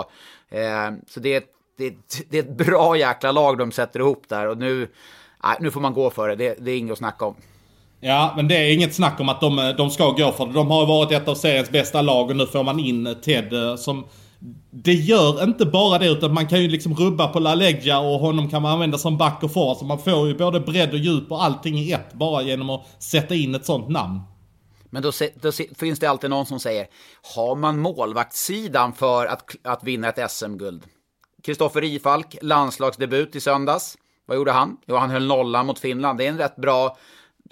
A: Eh, så det, det, det är ett bra jäkla lag de sätter ihop där. Och nu, nej, nu får man gå för det. Det, det är inget att snacka om.
B: Ja, men det är inget snack om att de, eh, de ska gå för det. De har varit ett av seriens bästa lag och nu får man in eh, Ted eh, som... Det gör inte bara det utan man kan ju liksom rubba på LaLeggia och honom kan man använda som back och forward. Så man får ju både bredd och djup och allting i ett bara genom att sätta in ett sånt namn.
A: Men då, då finns det alltid någon som säger, har man målvaktssidan för att, att vinna ett SM-guld? Kristoffer Rifalk, landslagsdebut i söndags. Vad gjorde han? Jo, han höll nollan mot Finland. Det är en rätt bra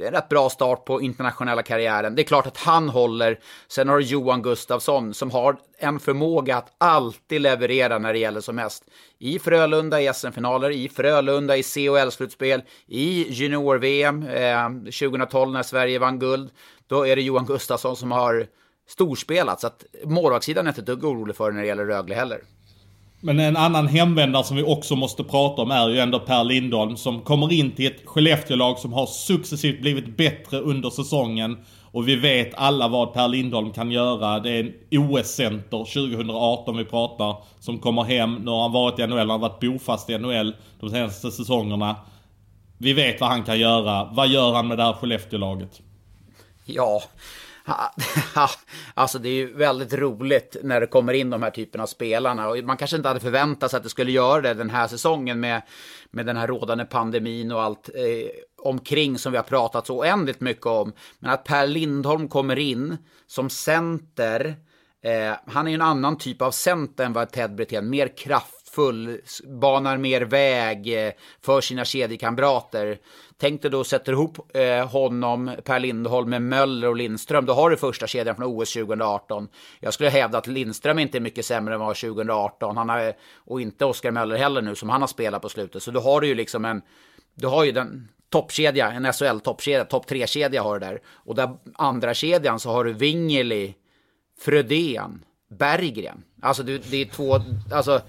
A: det är en rätt bra start på internationella karriären. Det är klart att han håller. Sen har du Johan Gustafsson som har en förmåga att alltid leverera när det gäller som mest. I Frölunda i SM-finaler, i Frölunda i CHL-slutspel, i junior-VM eh, 2012 när Sverige vann guld. Då är det Johan Gustafsson som har storspelat. Så att målvaktssidan är inte ett dugg orolig för när det gäller Rögle heller.
B: Men en annan hemvändare som vi också måste prata om är ju ändå Per Lindholm som kommer in till ett Skellefteå-lag som har successivt blivit bättre under säsongen. Och vi vet alla vad Per Lindholm kan göra. Det är en OS-center 2018 vi pratar. Som kommer hem. Nu har han varit i NHL, han har varit bofast i NHL de senaste säsongerna. Vi vet vad han kan göra. Vad gör han med det här Skellefteå-laget?
A: Ja, alltså det är ju väldigt roligt när det kommer in de här typerna av spelarna. Och man kanske inte hade förväntat sig att det skulle göra det den här säsongen med, med den här rådande pandemin och allt eh, omkring som vi har pratat så oändligt mycket om. Men att Per Lindholm kommer in som center. Eh, han är ju en annan typ av center än vad Ted Brithén, mer full, banar mer väg eh, för sina kedjekamrater. Tänk dig då sätter ihop eh, honom, Per Lindholm, med Möller och Lindström. Då har du första kedjan från OS 2018. Jag skulle hävda att Lindström inte är mycket sämre än vad 2018. Han har, och inte Oskar Möller heller nu, som han har spelat på slutet. Så då har du ju liksom en... Du har ju den toppkedja, en SHL-toppkedja, topp tre-kedja har du där. Och där andra kedjan så har du Wingeli, Frödén, Berggren. Alltså du, det är två... Alltså,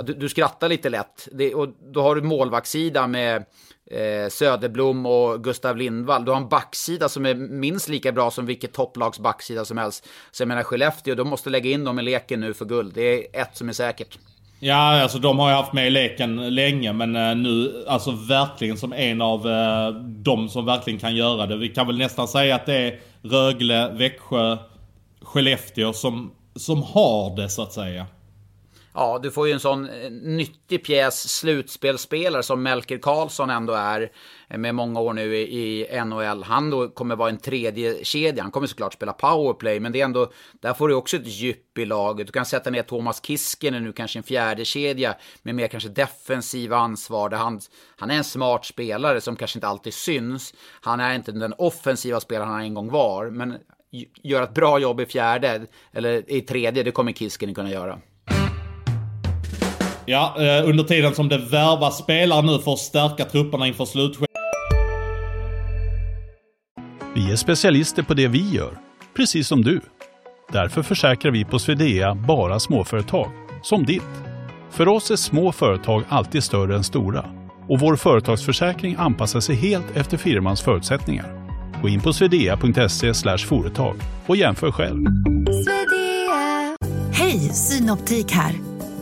A: du, du skrattar lite lätt. Det, och då har du målvaktssida med eh, Söderblom och Gustav Lindvall. Du har en backsida som är minst lika bra som vilket topplags backsida som helst. Så jag menar Skellefteå, de måste lägga in dem i leken nu för guld. Det är ett som är säkert.
B: Ja, alltså de har ju haft med i leken länge men eh, nu, alltså verkligen som en av eh, de som verkligen kan göra det. Vi kan väl nästan säga att det är Rögle, Växjö, Skellefteå som, som har det så att säga.
A: Ja, du får ju en sån eh, nyttig pjäs slutspelspelare som Melker Karlsson ändå är eh, med många år nu i, NHL. Han då kommer vara en tredje kedja. Han kommer såklart spela powerplay, men det är ändå, där får du också ett djup i laget. Du kan sätta ner Thomas Kiskinen nu, kanske en fjärde kedja med mer kanske defensiva ansvar. Där han, han är en smart spelare som kanske inte alltid syns. Han är inte den offensiva spelaren han en gång var, men gör ett bra jobb i fjärde, eller i tredje, det kommer Kiskinen kunna göra.
B: Ja, eh, under tiden som det värvas spelare nu för att stärka trupperna inför slutskedet.
C: Vi är specialister på det vi gör, precis som du. Därför försäkrar vi på Swedea bara småföretag, som ditt. För oss är små företag alltid större än stora och vår företagsförsäkring anpassar sig helt efter firmans förutsättningar. Gå in på swedea.se företag och jämför själv.
D: Hej, Synoptik här.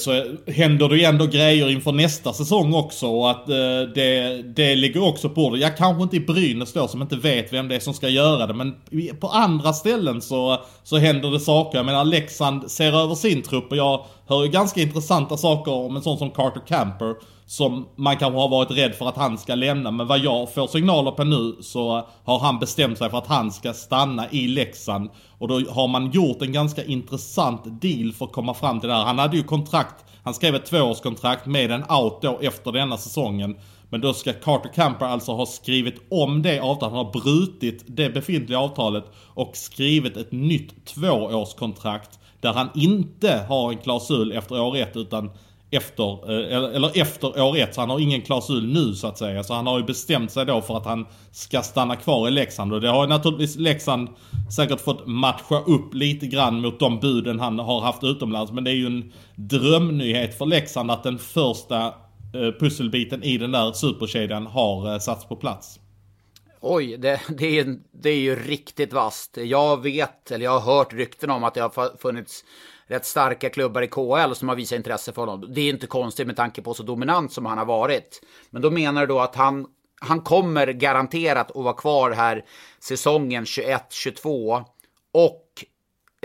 B: Så händer det ju ändå grejer inför nästa säsong också och att eh, det, det ligger också på det. Jag kanske inte i Brynäs då som inte vet vem det är som ska göra det men på andra ställen så, så händer det saker. Jag menar Leksand ser över sin trupp och jag hör ju ganska intressanta saker om en sån som Carter Camper. Som man kanske har varit rädd för att han ska lämna. Men vad jag får signaler på nu så har han bestämt sig för att han ska stanna i Leksand. Och då har man gjort en ganska intressant deal för att komma fram till det här. Han hade ju kontrakt, han skrev ett tvåårskontrakt med en out då efter denna säsongen. Men då ska Carter Camper alltså ha skrivit om det avtalet. Han har brutit det befintliga avtalet och skrivit ett nytt tvåårskontrakt. Där han inte har en klausul efter år ett utan efter, eh, eller efter år ett. Så han har ingen klausul nu så att säga. Så han har ju bestämt sig då för att han ska stanna kvar i Leksand. Och det har ju naturligtvis Leksand säkert fått matcha upp lite grann mot de buden han har haft utomlands. Men det är ju en drömnyhet för Leksand att den första eh, pusselbiten i den där superkedjan har eh, satts på plats.
A: Oj, det, det, är, det är ju riktigt vast. Jag vet, eller jag har hört rykten om att det har funnits rätt starka klubbar i KL som har visat intresse för honom. Det är inte konstigt med tanke på så dominant som han har varit. Men då menar du då att han, han kommer garanterat att vara kvar här säsongen 21-22 och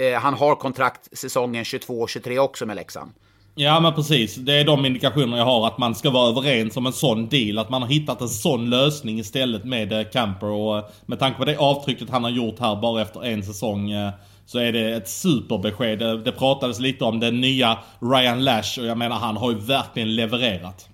A: eh, han har kontrakt säsongen 22-23 också med Leksand.
B: Ja men precis. Det är de indikationer jag har att man ska vara överens om en sån deal. Att man har hittat en sån lösning istället med eh, Camper. Och eh, med tanke på det avtrycket han har gjort här bara efter en säsong. Eh, så är det ett superbesked. Det pratades lite om den nya Ryan Lash och jag menar han har ju verkligen levererat.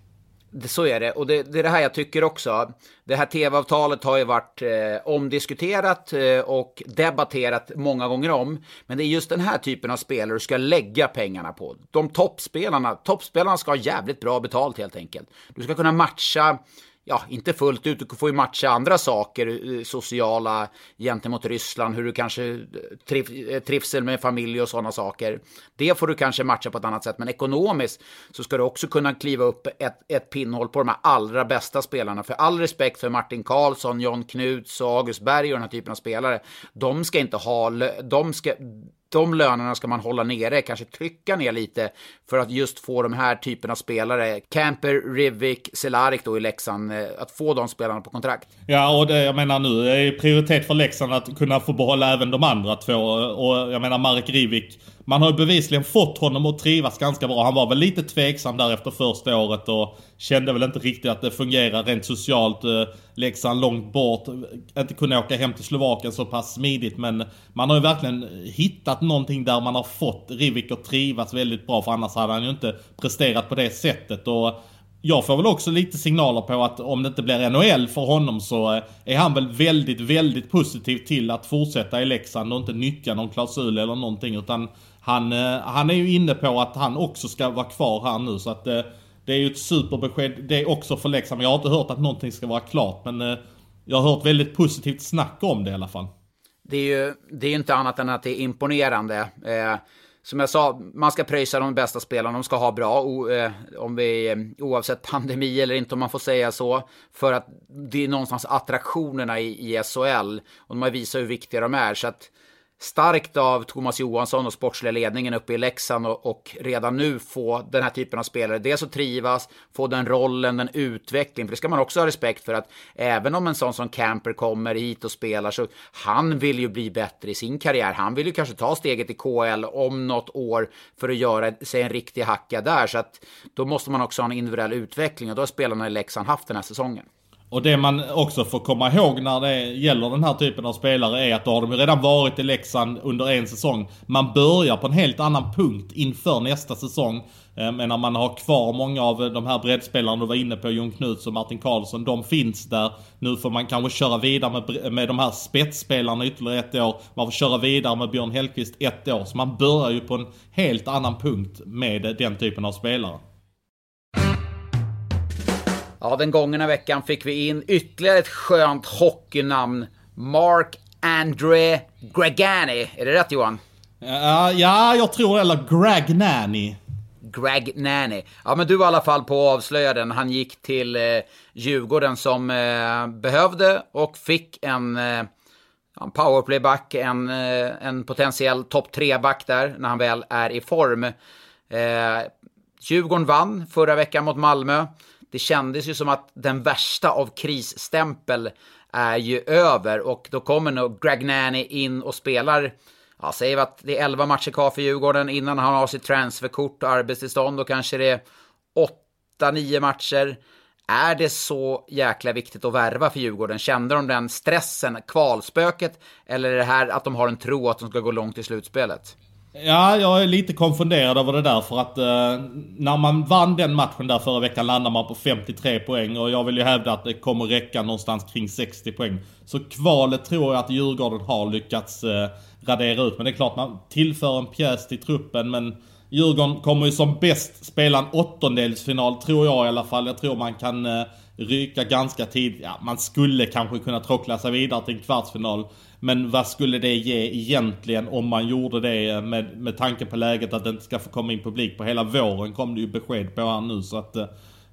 A: Så är det, och det, det är det här jag tycker också. Det här tv-avtalet har ju varit eh, omdiskuterat eh, och debatterat många gånger om. Men det är just den här typen av spelare du ska lägga pengarna på. De toppspelarna, toppspelarna ska ha jävligt bra betalt helt enkelt. Du ska kunna matcha ja, inte fullt ut, du får ju matcha andra saker, eh, sociala gentemot Ryssland, hur du kanske eh, triv, eh, trivsel med familj och sådana saker. Det får du kanske matcha på ett annat sätt, men ekonomiskt så ska du också kunna kliva upp ett, ett pinnhål på de här allra bästa spelarna. För all respekt för Martin Karlsson, John Knuts och August Berg och den här typen av spelare, de ska inte ha, de ska, de lönerna ska man hålla nere, kanske trycka ner lite för att just få de här typen av spelare, Camper, Rivik, Cehlárik då i Leksand, eh, att få de spelarna på kontrakt.
B: Ja, och det, jag menar nu är prioritet för Leksand att kunna få behålla även de andra två. Och jag menar Marek Rivik, man har ju bevisligen fått honom att trivas ganska bra. Han var väl lite tveksam där efter första året och kände väl inte riktigt att det fungerar rent socialt. Eh, Leksand långt bort, eh, inte kunna åka hem till Slovakien så pass smidigt. Men man har ju verkligen hittat någonting där man har fått Rivik att trivas väldigt bra. För annars hade han ju inte presterat på det sättet. Och jag får väl också lite signaler på att om det inte blir NHL för honom så eh, är han väl väldigt, väldigt positiv till att fortsätta i Leksand och inte nyttja någon klausul eller någonting. Utan han, eh, han är ju inne på att han också ska vara kvar här nu så att eh, Det är ju ett superbesked det är också för Leksand. Jag har inte hört att någonting ska vara klart men eh, jag har hört väldigt positivt snack om det i alla fall.
A: Det är ju det är inte annat än att det är imponerande. Eh, som jag sa, man ska pröjsa de bästa spelarna, de ska ha bra, o, eh, om vi, oavsett pandemi eller inte om man får säga så. För att det är någonstans attraktionerna i, i SHL och de har visat hur viktiga de är. Så att starkt av Thomas Johansson och sportsliga ledningen uppe i Leksand och, och, redan nu få den här typen av spelare. Dels att trivas, få den rollen, den utveckling. För det ska man också ha respekt för att även om en sån som Camper kommer hit och spelar så han vill ju bli bättre i sin karriär. Han vill ju kanske ta steget i KL om något år för att göra sig en riktig hacka där. Så att då måste man också ha en individuell utveckling och då har spelarna i Leksand haft den här säsongen.
B: Och det man också får komma ihåg när det gäller den här typen av spelare är att då har de ju redan varit i Leksand under en säsong. Man börjar på en helt annan punkt inför nästa säsong. Eh, men när man har kvar många av de här breddspelarna du var inne på, Jon Knuts och Martin Karlsson. De finns där. Nu får man kanske köra vidare med, med de här spetsspelarna ytterligare ett år. Man får köra vidare med Björn Hellkvist ett år. Så man börjar ju på en helt annan punkt med den typen av spelare.
A: Ja, den gångna veckan fick vi in ytterligare ett skönt hockeynamn. Mark Andre Gregani. Är det rätt Johan?
B: Ja, ja jag tror eller Greg Nanny.
A: Greg Nanny. Ja, men du var i alla fall på att avslöja den. Han gick till eh, Djurgården som eh, behövde och fick en, eh, en powerplayback, en, eh, en potentiell topp 3-back där när han väl är i form. Eh, Djurgården vann förra veckan mot Malmö det kändes ju som att den värsta av krisstämpel är ju över och då kommer nog Greg Nanny in och spelar Ja, säger vi att det är 11 matcher kvar för Djurgården innan han har sitt transferkort och arbetstillstånd. Då kanske det är 8-9 matcher. Är det så jäkla viktigt att värva för Djurgården? Kände de den stressen, kvalspöket? Eller är det här att de har en tro att de ska gå långt i slutspelet?
B: Ja, jag är lite konfunderad över det där för att eh, när man vann den matchen där förra veckan landade man på 53 poäng och jag vill ju hävda att det kommer räcka någonstans kring 60 poäng. Så kvalet tror jag att Djurgården har lyckats eh, radera ut. Men det är klart, man tillför en pjäs till truppen men Djurgården kommer ju som bäst spela en åttondelsfinal tror jag i alla fall. Jag tror man kan eh, ryka ganska tidigt. Ja, man skulle kanske kunna trockla sig vidare till en kvartsfinal. Men vad skulle det ge egentligen om man gjorde det med, med tanke på läget att det inte ska få komma in publik på hela våren kom det ju besked på här nu så att eh,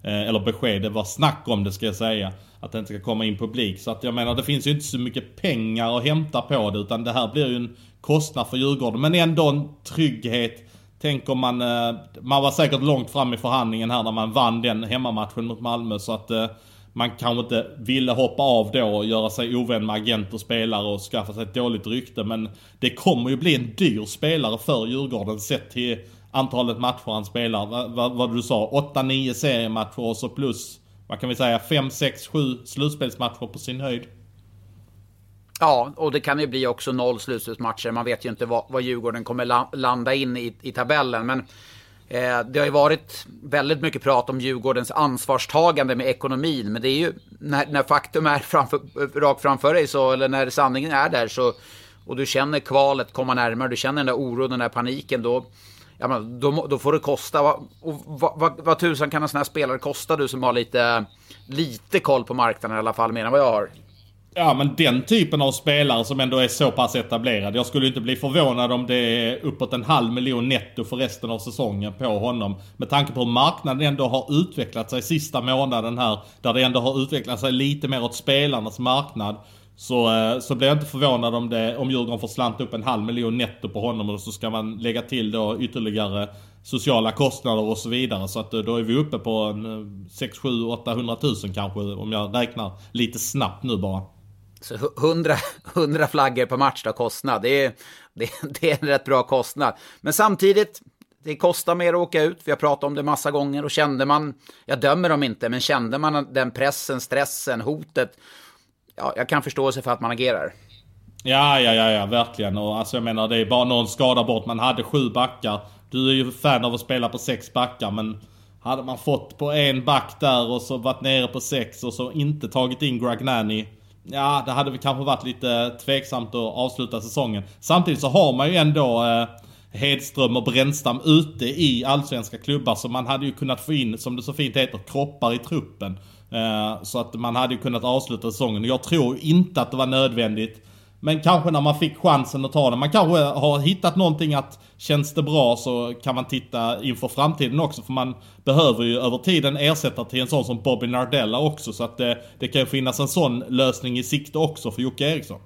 B: eller besked, det var snack om det ska jag säga. Att det inte ska komma in publik. Så att jag menar det finns ju inte så mycket pengar att hämta på det utan det här blir ju en kostnad för Djurgården. Men ändå en trygghet. Tänk om man, eh, man var säkert långt fram i förhandlingen här när man vann den hemmamatchen mot Malmö så att eh, man kanske inte ville hoppa av då och göra sig ovän med agent och spelare och skaffa sig ett dåligt rykte. Men det kommer ju bli en dyr spelare för Djurgården sett till antalet matcher han spelar. Vad, vad, vad du sa, 8-9 seriematcher och så plus, vad kan vi säga, 5, 6, 7 slutspelsmatcher på sin höjd.
A: Ja, och det kan ju bli också noll slutspelsmatcher. Man vet ju inte vad, vad Djurgården kommer landa in i, i tabellen. Men Eh, det har ju varit väldigt mycket prat om Djurgårdens ansvarstagande med ekonomin, men det är ju när, när faktum är framför, rakt framför dig, så, eller när sanningen är där, så, och du känner kvalet komma närmare, du känner den där oron, den där paniken, då, ja, men, då, då får det kosta. Och vad, vad, vad tusan kan en sån här spelare kosta, du som har lite, lite koll på marknaden i alla fall, mer än vad jag har?
B: Ja men den typen av spelare som ändå är så pass etablerad. Jag skulle inte bli förvånad om det är uppåt en halv miljon netto för resten av säsongen på honom. Med tanke på hur marknaden ändå har utvecklat sig sista månaden här. Där det ändå har utvecklat sig lite mer åt spelarnas marknad. Så, eh, så blir jag inte förvånad om, det, om Djurgården får slanta upp en halv miljon netto på honom och så ska man lägga till då ytterligare sociala kostnader och så vidare. Så att eh, då är vi uppe på en 6, 7, 800 000 kanske om jag räknar lite snabbt nu bara.
A: Så 100, 100 flaggor per match då kostnad, det är, det, det, är en rätt bra kostnad. Men samtidigt, det kostar mer att åka ut. Vi har pratat om det massa gånger och kände man, jag dömer dem inte, men kände man den pressen, stressen, hotet, ja, jag kan förstå sig för att man agerar.
B: Ja, ja, ja, ja, verkligen. Och alltså jag menar, det är bara någon skada bort. Man hade sju backar. Du är ju fan av att spela på sex backar, men hade man fått på en back där och så varit nere på sex och så inte tagit in Gragnani Ja, det hade väl kanske varit lite tveksamt att avsluta säsongen. Samtidigt så har man ju ändå eh, Hedström och Brännstam ute i allsvenska klubbar. Så man hade ju kunnat få in, som det så fint heter, kroppar i truppen. Eh, så att man hade ju kunnat avsluta säsongen. Jag tror inte att det var nödvändigt. Men kanske när man fick chansen att ta den. Man kanske har hittat någonting att känns det bra så kan man titta inför framtiden också. För man behöver ju över tiden ersätta till en sån som Bobby Nardella också. Så att det, det kan finnas en sån lösning i sikte också för Jocke Eriksson.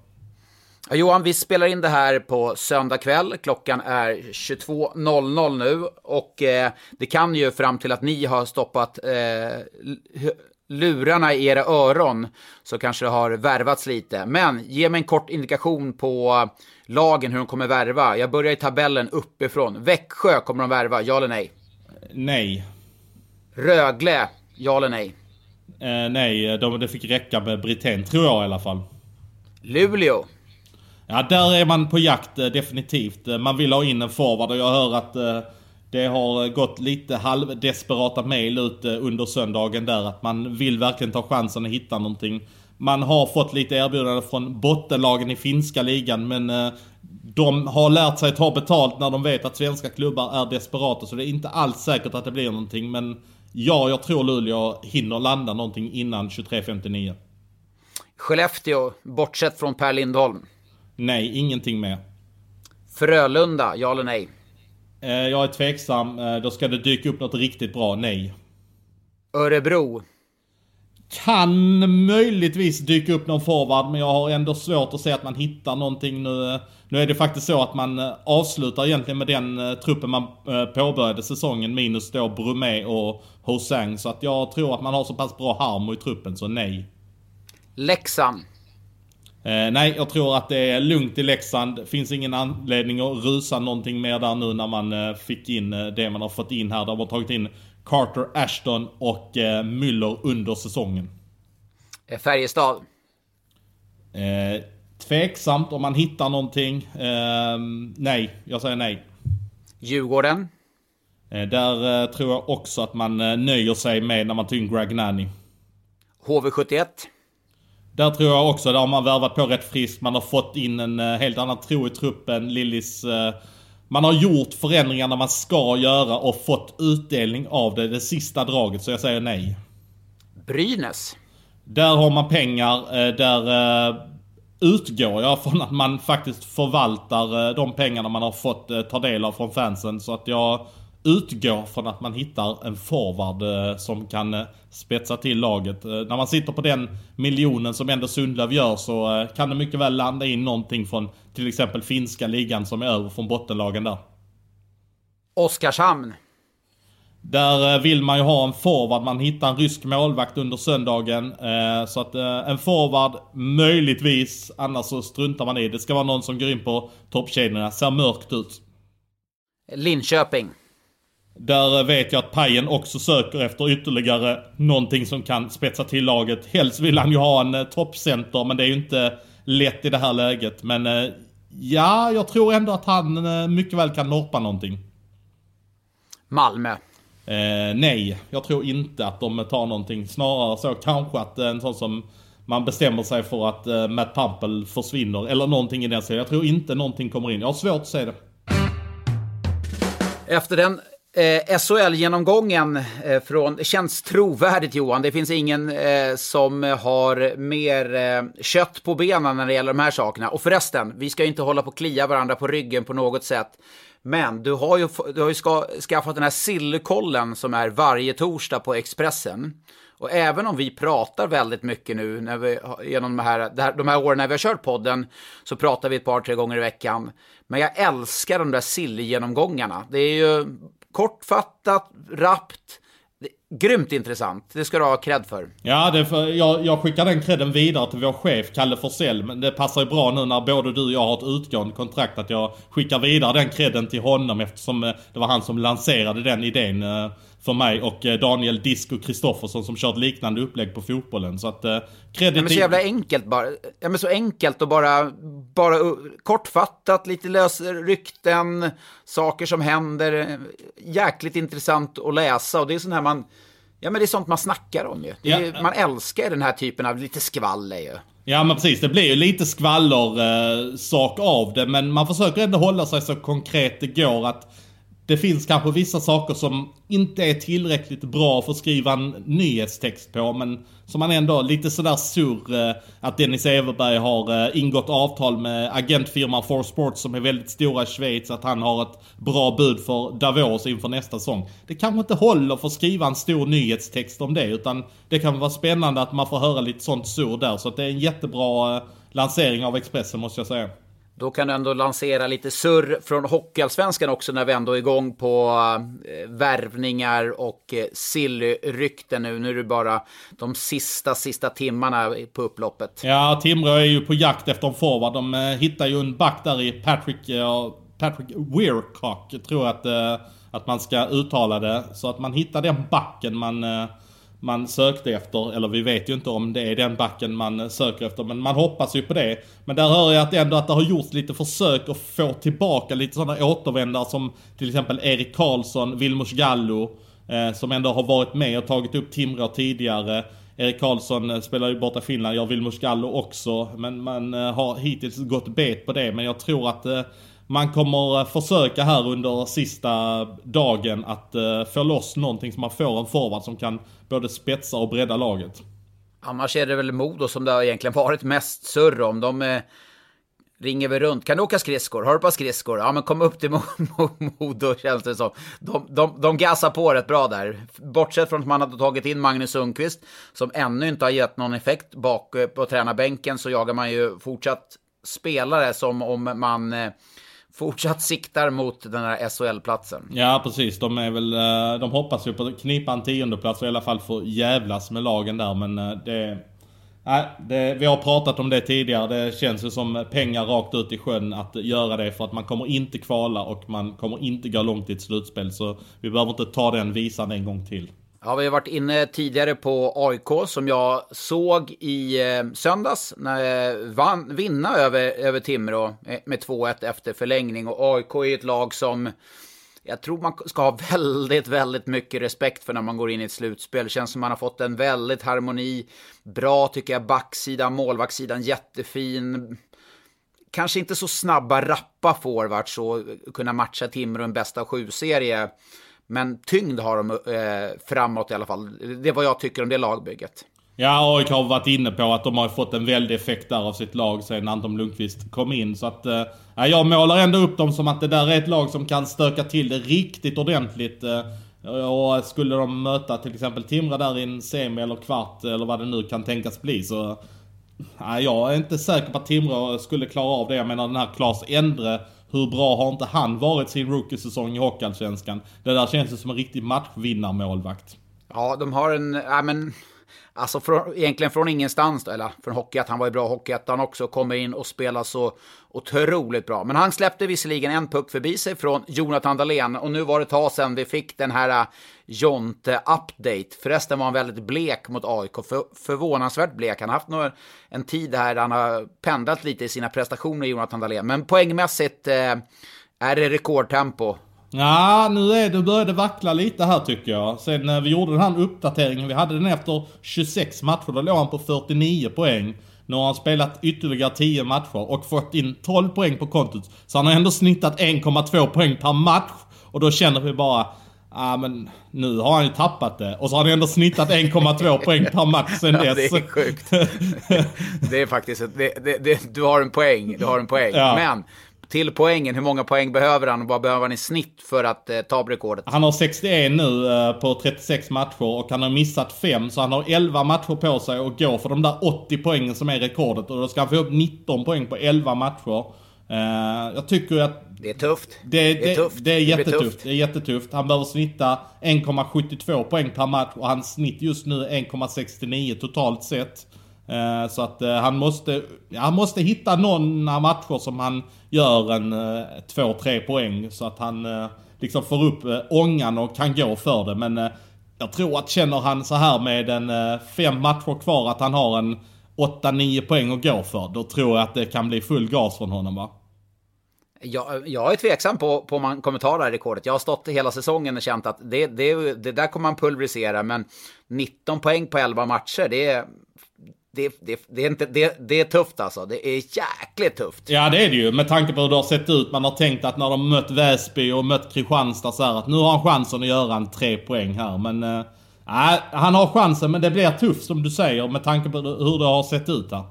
A: Ja, Johan, vi spelar in det här på söndag kväll. Klockan är 22.00 nu och eh, det kan ju fram till att ni har stoppat eh, lurarna i era öron så kanske det har värvats lite. Men ge mig en kort indikation på lagen, hur de kommer värva. Jag börjar i tabellen uppifrån. Växjö, kommer de värva? Ja eller nej?
B: Nej.
A: Rögle, ja eller nej?
B: Eh, nej, de, det fick räcka med Brithén, tror jag i alla fall.
A: Luleå?
B: Ja, där är man på jakt eh, definitivt. Eh, man vill ha in en forward och jag hör att eh, det har gått lite halvdesperata mail ut under söndagen där att man vill verkligen ta chansen att hitta någonting. Man har fått lite erbjudanden från bottenlagen i finska ligan men de har lärt sig ta betalt när de vet att svenska klubbar är desperata så det är inte alls säkert att det blir någonting men ja, jag tror Luleå hinner landa någonting innan 23.59.
A: Skellefteå, bortsett från Per Lindholm.
B: Nej, ingenting mer.
A: Frölunda, ja eller nej?
B: Eh, jag är tveksam. Eh, då ska det dyka upp något riktigt bra. Nej.
A: Örebro?
B: Kan möjligtvis dyka upp någon forward, men jag har ändå svårt att se att man hittar någonting nu. Nu är det faktiskt så att man eh, avslutar egentligen med den truppen man påbörjade säsongen, minus då Brumé och Hosang. Så att jag tror att man har så pass bra harmo i truppen, så nej.
A: Leksand?
B: Eh, nej, jag tror att det är lugnt i Leksand. Finns ingen anledning att rusa någonting mer där nu när man eh, fick in eh, det man har fått in här. De har tagit in Carter Ashton och eh, Müller under säsongen.
A: Eh, Färjestad?
B: Eh, tveksamt om man hittar någonting. Eh, nej, jag säger nej.
A: Djurgården?
B: Där tror jag också att man nöjer sig med när man tar in Gragnani.
A: HV71?
B: Där tror jag också, där har man värvat på rätt friskt. Man har fått in en uh, helt annan tro i truppen. Lillis... Uh, man har gjort förändringarna man ska göra och fått utdelning av det, det sista draget. Så jag säger nej.
A: Brynäs?
B: Där har man pengar. Uh, där utgår jag från att man faktiskt förvaltar de pengarna man har fått ta del av från fansen. Så att jag utgår från att man hittar en forward eh, som kan eh, spetsa till laget. Eh, när man sitter på den miljonen som ändå Sundlöv gör så kan det mycket väl landa in någonting från till exempel finska ligan som är över från bottenlagen där.
A: Oskarshamn.
B: Där vill man ju ha en forward. Man hittar en rysk målvakt under söndagen. Så att en forward, möjligtvis. Annars så struntar man i. Det ska vara någon som går in på toppkedjorna. Ser mörkt ut.
A: Linköping.
B: Där vet jag att Pajen också söker efter ytterligare någonting som kan spetsa till laget. Helst vill han ju ha en eh, toppcenter men det är ju inte lätt i det här läget. Men eh, ja, jag tror ändå att han eh, mycket väl kan norpa någonting.
A: Malmö.
B: Eh, nej, jag tror inte att de tar någonting. Snarare så kanske att en sån som man bestämmer sig för att eh, Matt Pumpel försvinner. Eller någonting i den serien. Jag tror inte någonting kommer in. Jag har svårt att se det.
A: Efter den Eh, SHL-genomgången eh, från, det känns trovärdigt Johan. Det finns ingen eh, som har mer eh, kött på benen när det gäller de här sakerna. Och förresten, vi ska inte hålla på och klia varandra på ryggen på något sätt. Men du har ju, du har ju ska, skaffat den här sillkollen som är varje torsdag på Expressen. Och även om vi pratar väldigt mycket nu när vi, genom de här, de här åren när vi har kört podden så pratar vi ett par, tre gånger i veckan. Men jag älskar de där sillgenomgångarna. Det är ju kortfattat, rappt. Grymt intressant. Det ska du ha cred för.
B: Ja, det för, jag, jag skickar den credden vidare till vår chef Kalle Forsell. Men det passar ju bra nu när både du och jag har ett utgående kontrakt att jag skickar vidare den credden till honom eftersom eh, det var han som lanserade den idén. Eh, Eh, för mig och eh, Daniel Disco Kristoffersson som kört liknande upplägg på fotbollen. Så att eh,
A: kredit... Ja, men så jävla enkelt bara. Ja men så enkelt och bara, bara kortfattat, lite lösa rykten, saker som händer. Jäkligt intressant att läsa och det är sånt här man, ja men det är sånt man snackar om ju. Ja, är, man älskar den här typen av lite skvaller ju.
B: Ja men precis, det blir ju lite skvaller eh, sak av det. Men man försöker ändå hålla sig så konkret det går att det finns kanske vissa saker som inte är tillräckligt bra för att skriva en nyhetstext på, men som man ändå lite sådär sur eh, att Dennis Everberg har eh, ingått avtal med agentfirman For Sports som är väldigt stora i Schweiz, att han har ett bra bud för Davos inför nästa säsong. Det kanske inte håller för att skriva en stor nyhetstext om det, utan det kan vara spännande att man får höra lite sånt sur där. Så att det är en jättebra eh, lansering av Expressen måste jag säga.
A: Då kan du ändå lansera lite surr från Hockeyallsvenskan också när vi ändå är igång på eh, värvningar och eh, sillrykten nu. Nu är det bara de sista, sista timmarna på upploppet.
B: Ja, Timrå är ju på jakt efter en forward. De eh, hittar ju en back där i Patrick, eh, Patrick Weircock, tror jag att, eh, att man ska uttala det. Så att man hittar den backen man eh, man sökte efter, eller vi vet ju inte om det är den backen man söker efter, men man hoppas ju på det. Men där hör jag att ändå att det har gjorts lite försök att få tillbaka lite sådana återvändare som till exempel Erik Karlsson, Vilmos Gallo, eh, som ändå har varit med och tagit upp Timrå tidigare. Erik Karlsson eh, spelar ju borta i Finland, gör Vilmos Gallo också. Men man eh, har hittills gått bet på det, men jag tror att eh, man kommer eh, försöka här under sista dagen att eh, få loss någonting som man får en forward som kan både spetsa och bredda laget.
A: Annars är det väl Modo som det har egentligen varit mest surr om. De eh, ringer väl runt. Kan du åka skridskor? Har du på skridskor? Ja, men kom upp till Modo känns det som. De, de, de gasar på rätt bra där. Bortsett från att man hade tagit in Magnus Sundqvist, som ännu inte har gett någon effekt bak eh, på tränarbänken, så jagar man ju fortsatt spelare som om man eh, fortsatt siktar mot den här SHL-platsen.
B: Ja, precis. De är väl, eh, de hoppas ju på att knipa en tiondeplats och i alla fall få jävlas med lagen där, men eh, det... Nej, det, vi har pratat om det tidigare. Det känns ju som pengar rakt ut i sjön att göra det för att man kommer inte kvala och man kommer inte gå långt i ett slutspel. Så vi behöver inte ta den visan en gång till.
A: Ja, vi har varit inne tidigare på AIK som jag såg i eh, söndags när vann, vinna över, över Timrå med 2-1 efter förlängning. Och AIK är ett lag som jag tror man ska ha väldigt, väldigt mycket respekt för när man går in i ett slutspel. Det känns som man har fått en väldigt harmoni. Bra tycker jag, backsidan, målvaktssidan jättefin. Kanske inte så snabba, rappa forwards och kunna matcha Timrå en bästa sju-serie. Men tyngd har de eh, framåt i alla fall. Det är vad jag tycker om det lagbygget.
B: Ja, AIK har varit inne på att de har fått en väldig effekt där av sitt lag sen Anton Lundqvist kom in. Så att, eh, jag målar ändå upp dem som att det där är ett lag som kan stöka till det riktigt ordentligt. Eh, och skulle de möta till exempel Timrå där i en semi eller kvart eller vad det nu kan tänkas bli så... Nej, jag är inte säker på att Timrå skulle klara av det. Jag menar den här Klas Endre hur bra har inte han varit sin rookie-säsong i Hockeyallsvenskan? Det där känns ju som en riktig matchvinnarmålvakt.
A: Ja, de har en, ja men, alltså från, egentligen från ingenstans, då, eller från Hockeyettan, han var ju bra i Hockeyettan också, kommer in och spelar så otroligt bra. Men han släppte visserligen en puck förbi sig från Jonathan Dahlén och nu var det ett tag sedan vi fick den här äh, Jonte-update. Förresten var han väldigt blek mot AIK, för, förvånansvärt blek. Han har haft någon, en tid här där han har pendlat lite i sina prestationer, Jonathan Dahlén. Men poängmässigt eh, är det rekordtempo.
B: Ja, nu är det, började vackla lite här tycker jag. Sen när vi gjorde den här uppdateringen, vi hade den efter 26 matcher, då låg han på 49 poäng. Nu har han spelat ytterligare 10 matcher och fått in 12 poäng på kontot. Så han har ändå snittat 1,2 poäng per match. Och då känner vi bara, Ja men nu har han ju tappat det. Och så har han ändå snittat 1,2 poäng per match sen dess. Ja,
A: det är sjukt. det är faktiskt, det, det, det, du har en poäng, du har en poäng. Ja. Men till poängen, hur många poäng behöver han och vad behöver han i snitt för att eh, ta rekordet?
B: Han har 61 nu eh, på 36 matcher och han har missat 5 så han har 11 matcher på sig att gå för de där 80 poängen som är rekordet och då ska han få upp 19 poäng på 11 matcher. Uh, jag tycker att...
A: Det är tufft.
B: Det, det, det är tufft. Det är jättetufft. Det, är jättetufft. Han behöver snitta 1,72 poäng per match och hans snitt just nu är 1,69 totalt sett. Uh, så att uh, han måste, han måste hitta några matcher som han gör en eh, 2-3 poäng så att han eh, liksom får upp eh, ångan och kan gå för det. Men jag tror att känner han så här med en fem matcher kvar att han har en 8-9 poäng att gå för, då tror jag att det kan bli full gas från honom va?
A: Jag, jag är tveksam på, på om man kommer ta det här rekordet. Jag har stått hela säsongen och känt att det, det, det där kommer man pulverisera, men 19 poäng på 11 matcher, det är, det, det, det, är inte, det, det är tufft alltså. Det är jäkligt tufft.
B: Ja det är det ju. Med tanke på hur det har sett ut. Man har tänkt att när de mött Väsby och mött Kristianstad så här, att nu har han chansen att göra en tre poäng här. Men äh, han har chansen men det blir tufft som du säger med tanke på hur det har sett ut här.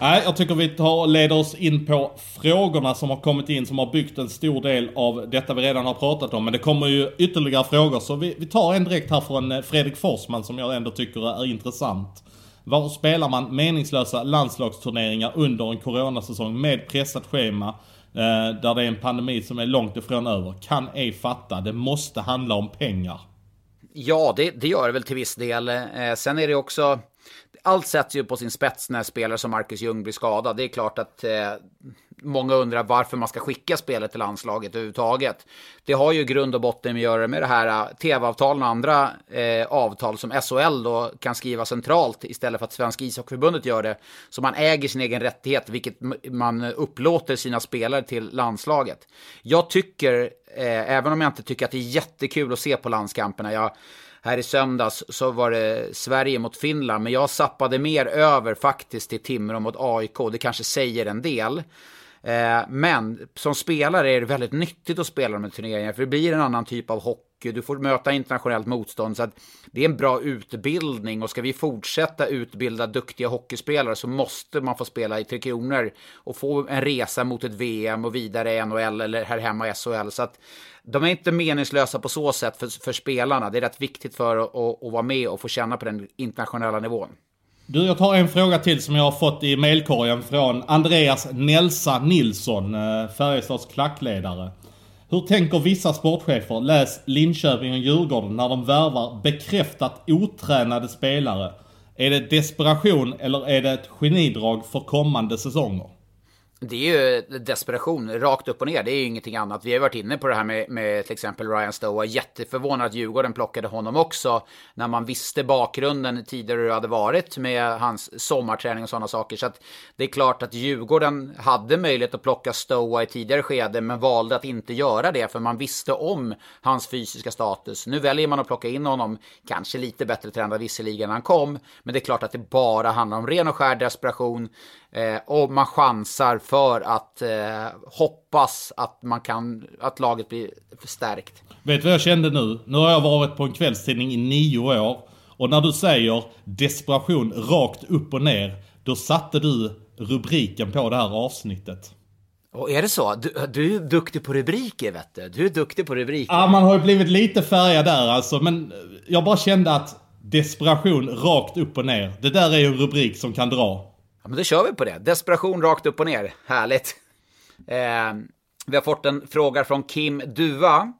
B: Nej, jag tycker vi tar och leder oss in på frågorna som har kommit in som har byggt en stor del av detta vi redan har pratat om. Men det kommer ju ytterligare frågor så vi, vi tar en direkt här från eh, Fredrik Forsman som jag ändå tycker är intressant. Var spelar man meningslösa landslagsturneringar under en coronasäsong med pressat schema eh, där det är en pandemi som är långt ifrån över? Kan ej fatta. Det måste handla om pengar.
A: Ja, det, det gör det väl till viss del. Eh, sen är det också allt sätts ju på sin spets när spelare som Marcus Ljung blir skadad. Det är klart att eh, många undrar varför man ska skicka spelet till landslaget överhuvudtaget. Det har ju grund och botten med att göra med det här eh, tv-avtalen och andra eh, avtal som SHL då kan skriva centralt istället för att Svenska ishockeyförbundet gör det. Så man äger sin egen rättighet, vilket man upplåter sina spelare till landslaget. Jag tycker, eh, även om jag inte tycker att det är jättekul att se på landskamperna, jag här i söndags så var det Sverige mot Finland, men jag sappade mer över faktiskt till Timrå mot AIK. Det kanske säger en del. Eh, men som spelare är det väldigt nyttigt att spela de här turneringarna, för det blir en annan typ av hockey. Du får möta internationellt motstånd, så att det är en bra utbildning. Och ska vi fortsätta utbilda duktiga hockeyspelare så måste man få spela i Tre Kronor och få en resa mot ett VM och vidare i NHL eller här hemma i SHL. Så att de är inte meningslösa på så sätt för, för spelarna. Det är rätt viktigt för att, att, att vara med och få känna på den internationella nivån.
B: Du, jag tar en fråga till som jag har fått i mailkorgen från Andreas Nelsa Nilsson, eh, Färjestads klackledare. Hur tänker vissa sportchefer, läs Linköping och Djurgården, när de värvar bekräftat otränade spelare? Är det desperation eller är det ett genidrag för kommande säsonger?
A: Det är ju desperation, rakt upp och ner. Det är ju ingenting annat. Vi har varit inne på det här med, med till exempel Ryan Stoa. Jätteförvånad att Djurgården plockade honom också. När man visste bakgrunden tidigare hur det hade varit med hans sommarträning och sådana saker. Så att det är klart att Djurgården hade möjlighet att plocka Stoa i tidigare skede. Men valde att inte göra det för man visste om hans fysiska status. Nu väljer man att plocka in honom. Kanske lite bättre tränad visserligen när han kom. Men det är klart att det bara handlar om ren och skär desperation. Eh, och man chansar för att eh, hoppas att, man kan, att laget blir förstärkt.
B: Vet du vad jag kände nu? Nu har jag varit på en kvällstidning i nio år. Och när du säger desperation rakt upp och ner, då satte du rubriken på det här avsnittet.
A: Och är det så? Du, du, är duktig på rubriker, vet du. Du är duktig på rubriker.
B: Ja, man har ju blivit lite färgad där alltså. Men jag bara kände att desperation rakt upp och ner. Det där är ju en rubrik som kan dra.
A: Ja, men då kör vi på det. Desperation rakt upp och ner. Härligt. Eh, vi har fått en fråga från Kim Duva.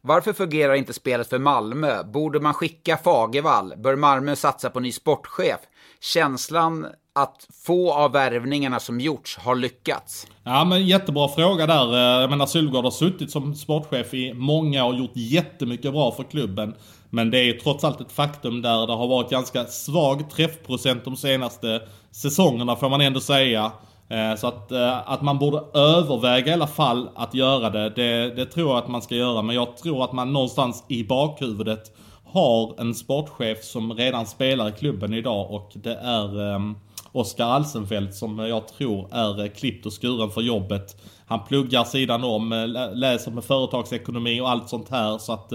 A: Varför fungerar inte spelet för Malmö? Borde man skicka Fagervall? Bör Malmö satsa på ny sportchef? Känslan att få av värvningarna som gjorts har lyckats?
B: Ja men jättebra fråga där. Eh, jag menar Sylvegård har suttit som sportchef i många år och gjort jättemycket bra för klubben. Men det är trots allt ett faktum där det har varit ganska svag träffprocent de senaste säsongerna får man ändå säga. Eh, så att, eh, att man borde överväga i alla fall att göra det, det, det tror jag att man ska göra. Men jag tror att man någonstans i bakhuvudet har en sportchef som redan spelar i klubben idag och det är um, Oskar Alsenfelt som jag tror är klippt och skuren för jobbet. Han pluggar sidan om, läser med företagsekonomi och allt sånt här så att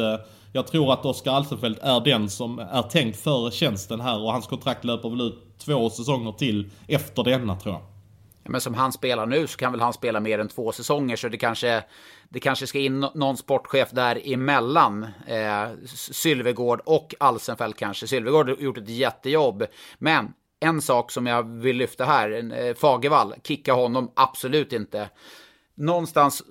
B: jag tror att Oskar Alsenfelt är den som är tänkt för tjänsten här och hans kontrakt löper väl ut två säsonger till efter denna tror jag.
A: Men som han spelar nu så kan väl han spela mer än två säsonger så det kanske, det kanske ska in någon sportchef där emellan eh, Sylvegård och Alsenfelt kanske. Sylvegård har gjort ett jättejobb, men en sak som jag vill lyfta här, eh, Fagervall, kicka honom absolut inte. Någonstans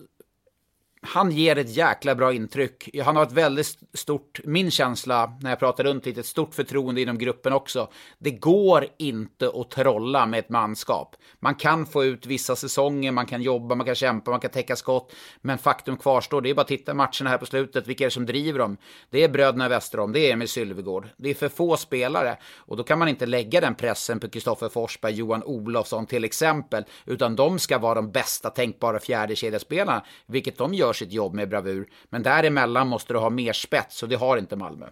A: han ger ett jäkla bra intryck. Han har ett väldigt stort, min känsla när jag pratar runt lite, ett stort förtroende inom gruppen också. Det går inte att trolla med ett manskap. Man kan få ut vissa säsonger, man kan jobba, man kan kämpa, man kan täcka skott. Men faktum kvarstår, det är bara att titta matcherna här på slutet, vilka är det som driver dem? Det är bröderna Westerholm, det är Emil Sylvegård. Det är för få spelare och då kan man inte lägga den pressen på Kristoffer Forsberg, Johan Olofsson till exempel, utan de ska vara de bästa tänkbara fjärdekedjespelarna, vilket de gör sitt jobb med bravur. Men däremellan måste du ha mer spets och det har inte Malmö.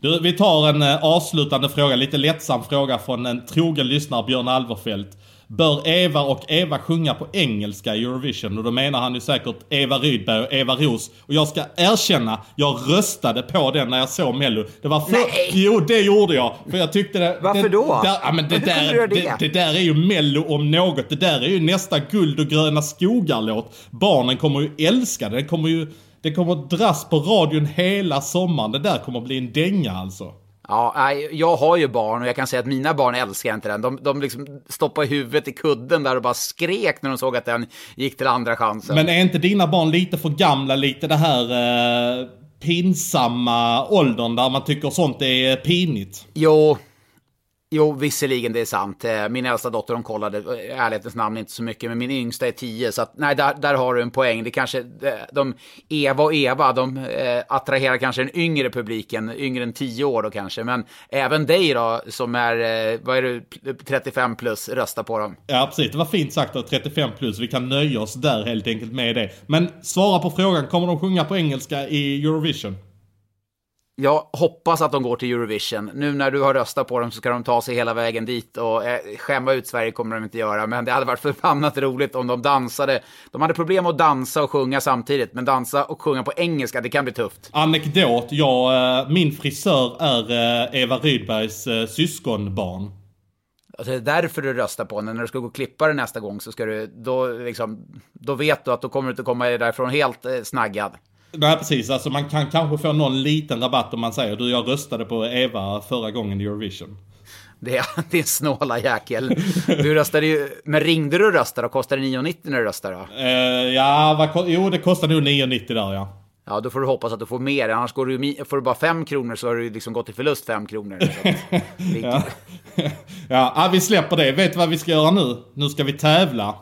B: Du, vi tar en eh, avslutande fråga, lite lättsam fråga från en trogen lyssnare, Björn Alverfelt. Bör Eva och Eva sjunga på engelska i Eurovision? Och då menar han ju säkert Eva Rydberg och Eva Ros. Och jag ska erkänna, jag röstade på den när jag såg Mello. Det var för...
A: Nej!
B: Jo, det gjorde jag. För jag tyckte det...
A: Varför
B: det,
A: då?
B: Där, ja, men det, där,
A: det?
B: det, där är ju Mello om något. Det där är ju nästa guld och gröna skogar-låt. Barnen kommer ju älska det. Det kommer ju... Det kommer dras på radion hela sommaren. Det där kommer bli en dänga alltså.
A: Ja, jag har ju barn och jag kan säga att mina barn älskar inte den. De, de liksom stoppade huvudet i kudden där och bara skrek när de såg att den gick till andra chansen.
B: Men är inte dina barn lite för gamla, lite det här eh, pinsamma åldern där man tycker sånt är pinigt?
A: Jo, jo, visserligen det är sant. Eh, min äldsta dotter hon kollade, i ärlighetens namn, inte så mycket, men min yngsta är tio. Så att, nej, där, där har du en poäng. Det kanske, de, de Eva och Eva, de eh, attraherar kanske den yngre publiken, yngre än tio år då kanske. Men även dig då, som är, eh, vad är du, 35 plus, rösta på dem.
B: Ja precis, det var fint sagt av 35 plus. Vi kan nöja oss där helt enkelt med det. Men svara på frågan, kommer de sjunga på engelska i Eurovision?
A: Jag hoppas att de går till Eurovision. Nu när du har röstat på dem så ska de ta sig hela vägen dit och eh, skämma ut Sverige kommer de inte göra. Men det hade varit förbannat roligt om de dansade. De hade problem att dansa och sjunga samtidigt, men dansa och sjunga på engelska, det kan bli tufft.
B: Anekdot, jag, eh, min frisör är eh, Eva Rydbergs syskonbarn.
A: Alltså, det är därför du röstar på den. När du ska gå och klippa den nästa gång så ska du, då, liksom, då vet du att då kommer du inte komma därifrån helt snaggad.
B: Nej precis, alltså man kan kanske få någon liten rabatt om man säger du jag röstade på Eva förra gången i Eurovision.
A: Det är, det är snåla jäkel. Du röstade ju, men ringde du och röstade och kostade det 9,90 när du röstade då?
B: Eh, ja, vad, jo det kostar nog 9,90 där ja.
A: Ja, då får du hoppas att du får mer. Annars går du, får du bara 5 kronor så har du liksom gått i förlust 5 kronor.
B: Ja. ja, ah, vi släpper det. Vet du vad vi ska göra nu? Nu ska vi tävla.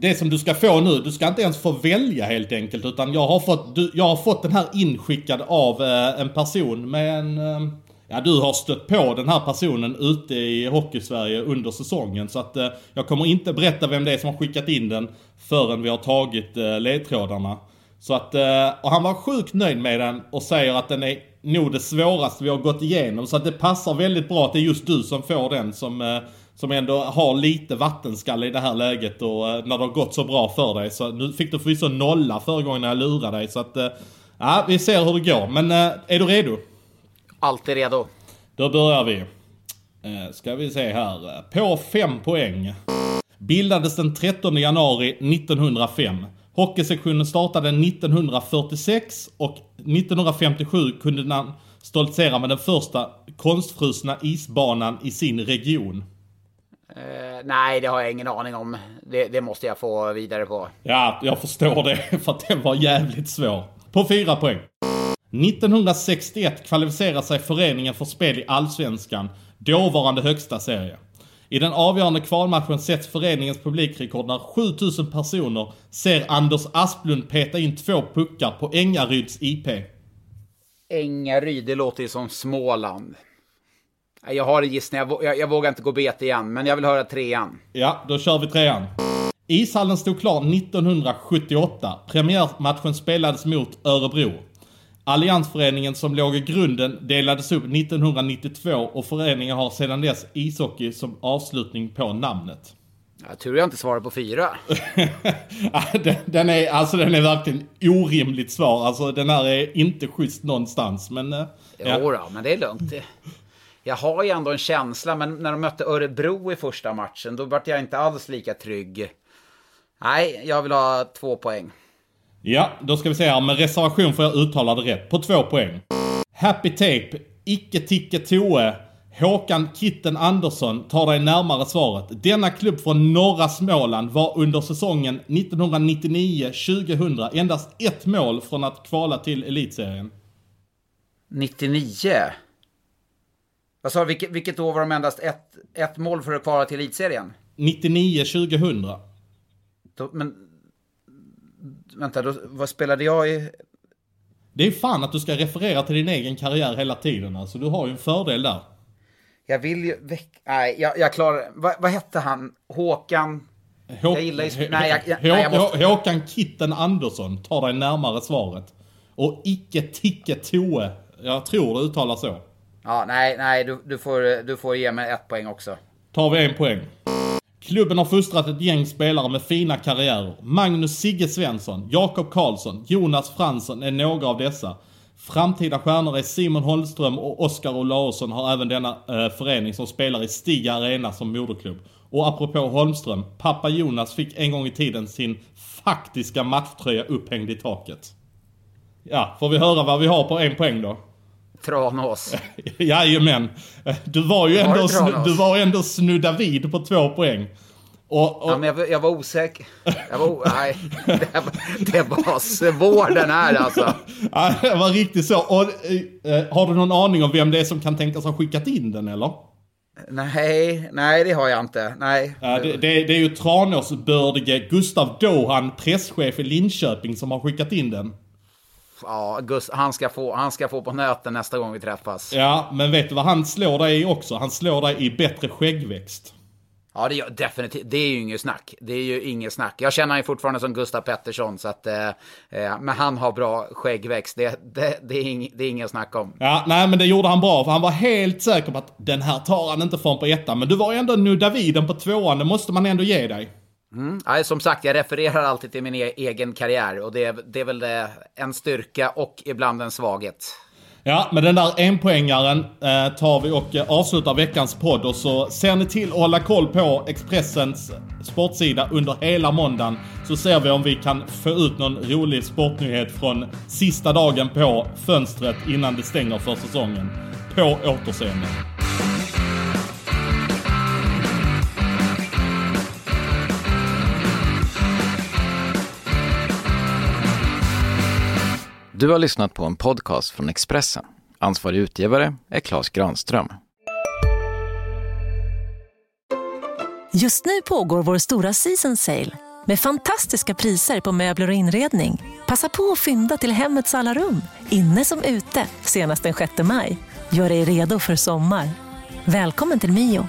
B: Det som du ska få nu, du ska inte ens få välja helt enkelt. Utan jag har fått, du, jag har fått den här inskickad av eh, en person med en... Eh, ja, du har stött på den här personen ute i Hockeysverige under säsongen. Så att eh, jag kommer inte berätta vem det är som har skickat in den förrän vi har tagit eh, ledtrådarna. Så att, eh, och han var sjukt nöjd med den och säger att den är nog det svåraste vi har gått igenom. Så att det passar väldigt bra att det är just du som får den som, eh, som ändå har lite vattenskalle i det här läget och eh, när det har gått så bra för dig. Så nu fick du förvisso nolla förra gången när jag lurade dig. Så att, eh, ja, vi ser hur det går. Men eh, är du redo?
A: alltid redo.
B: Då börjar vi. Ska vi se här. På 5 poäng. Bildades den 13 januari 1905. Hockeysektionen startade 1946 och 1957 kunde man stoltsera med den första konstfrusna isbanan i sin region.
A: Eh, nej, det har jag ingen aning om. Det, det måste jag få vidare på.
B: Ja, jag förstår det för att den var jävligt svår. På 4 poäng. 1961 kvalificerar sig föreningen för spel i Allsvenskan, dåvarande högsta serie. I den avgörande kvalmatchen sätts föreningens publikrekord när 7000 personer ser Anders Asplund peta in två puckar på Ängaryds IP.
A: Ängaryd, det låter ju som Småland. Jag har en gissning, jag, jag, jag vågar inte gå bet igen, men jag vill höra trean.
B: Ja, då kör vi trean. Ishallen stod klar 1978. Premiärmatchen spelades mot Örebro. Alliansföreningen som låg i grunden delades upp 1992 och föreningen har sedan dess ishockey som avslutning på namnet.
A: Jag tur jag inte svarar på fyra.
B: Ja, den, den, är, alltså den är verkligen orimligt svår. Alltså den här är inte schysst någonstans. Men, eh, ja.
A: Jo då, men det är lugnt. Jag har ju ändå en känsla, men när de mötte Örebro i första matchen, då vart jag inte alls lika trygg. Nej, jag vill ha två poäng.
B: ja, då ska vi se här. Med reservation får jag uttala det rätt. På två poäng. Happy Tape, Icke Ticke Toe, Håkan Kitten Andersson tar dig närmare svaret. Denna klubb från norra Småland var under säsongen 1999-2000 endast ett mål från att kvala till elitserien.
A: 99. Vad sa du, vilket, vilket år var de endast ett, ett mål för att kvala till elitserien?
B: 99-2000.
A: Då, men... Vänta, då, vad spelade jag i?
B: Det är fan att du ska referera till din egen karriär hela tiden alltså. Du har ju en fördel där.
A: Jag vill ju väck... Nej, jag, jag klarar vad, vad hette han? Håkan?
B: Hå-
A: Jag gillar ju- nej, jag- jag-
B: Hå-
A: nej, jag måste-
B: Håkan Kitten Andersson tar dig närmare svaret. Och icke Ticke Toe Jag tror det uttalas så.
A: Ja, nej, nej, du, du, får, du får ge mig ett poäng också.
B: Tar vi en poäng. Klubben har fostrat ett gäng spelare med fina karriärer. Magnus Sigge Svensson, Jakob Karlsson, Jonas Fransson är några av dessa. Framtida stjärnor är Simon Holmström och Oskar Olausson har även denna eh, förening som spelar i Stiga Arena som moderklubb. Och apropå Holmström, pappa Jonas fick en gång i tiden sin faktiska matchtröja upphängd i taket. Ja, får vi höra vad vi har på en poäng då?
A: Tranås.
B: Jajamän. Du var ju ändå, du var ändå snudda vid på två poäng. Och, och,
A: Ja, men jag, jag var osäker. Jag var, nej, det, var- det var svår den här alltså.
B: Ja, det var riktigt så. Och, eh, eh, har du någon aning om vem det är som kan tänkas ha skickat in den eller?
A: Nej, nej det har jag inte. Nej.
B: Ja, det, det, det är ju Tranåsbördige Gustav Dohan, presschef i Linköping, som har skickat in den.
A: Ja, Gus, han, ska få, han ska få på nöten nästa gång vi träffas.
B: Ja, men vet du vad han slår dig i också? Han slår dig i bättre skäggväxt.
A: Ja, det gör definitivt. Det är ju inget snack. Det är ju inget snack. Jag känner honom fortfarande som Gustav Pettersson, så att... Eh, eh, men han har bra skäggväxt. Det, det, det, är ing, det är inget snack om.
B: Ja, nej men det gjorde han bra, för han var helt säker på att den här tar han inte från på ettan. Men du var ju ändå nudda vid den på tvåan, det måste man ändå ge dig. Mm.
A: Nej, som sagt, jag refererar alltid till min e egen karriär och det, är- det är väl en styrka och ibland en svaghet.
B: Ja, men den där enpoängaren eh, tar vi och eh, avslutar veckans podd och så ser ni till att hålla koll på Expressens sportsida under hela måndagen. Så ser vi om vi kan få ut någon rolig sportnyhet från sista dagen på fönstret innan det stänger för säsongen. På återseende.
E: Du har lyssnat på en podcast från Expressen. Ansvarig utgivare är Klas Granström.
F: Just nu pågår vår stora season sale med fantastiska priser på möbler och inredning. Passa på att fynda till hemmets alla rum, inne som ute, senast den 6 maj. Gör dig redo för sommar. Välkommen till Mio.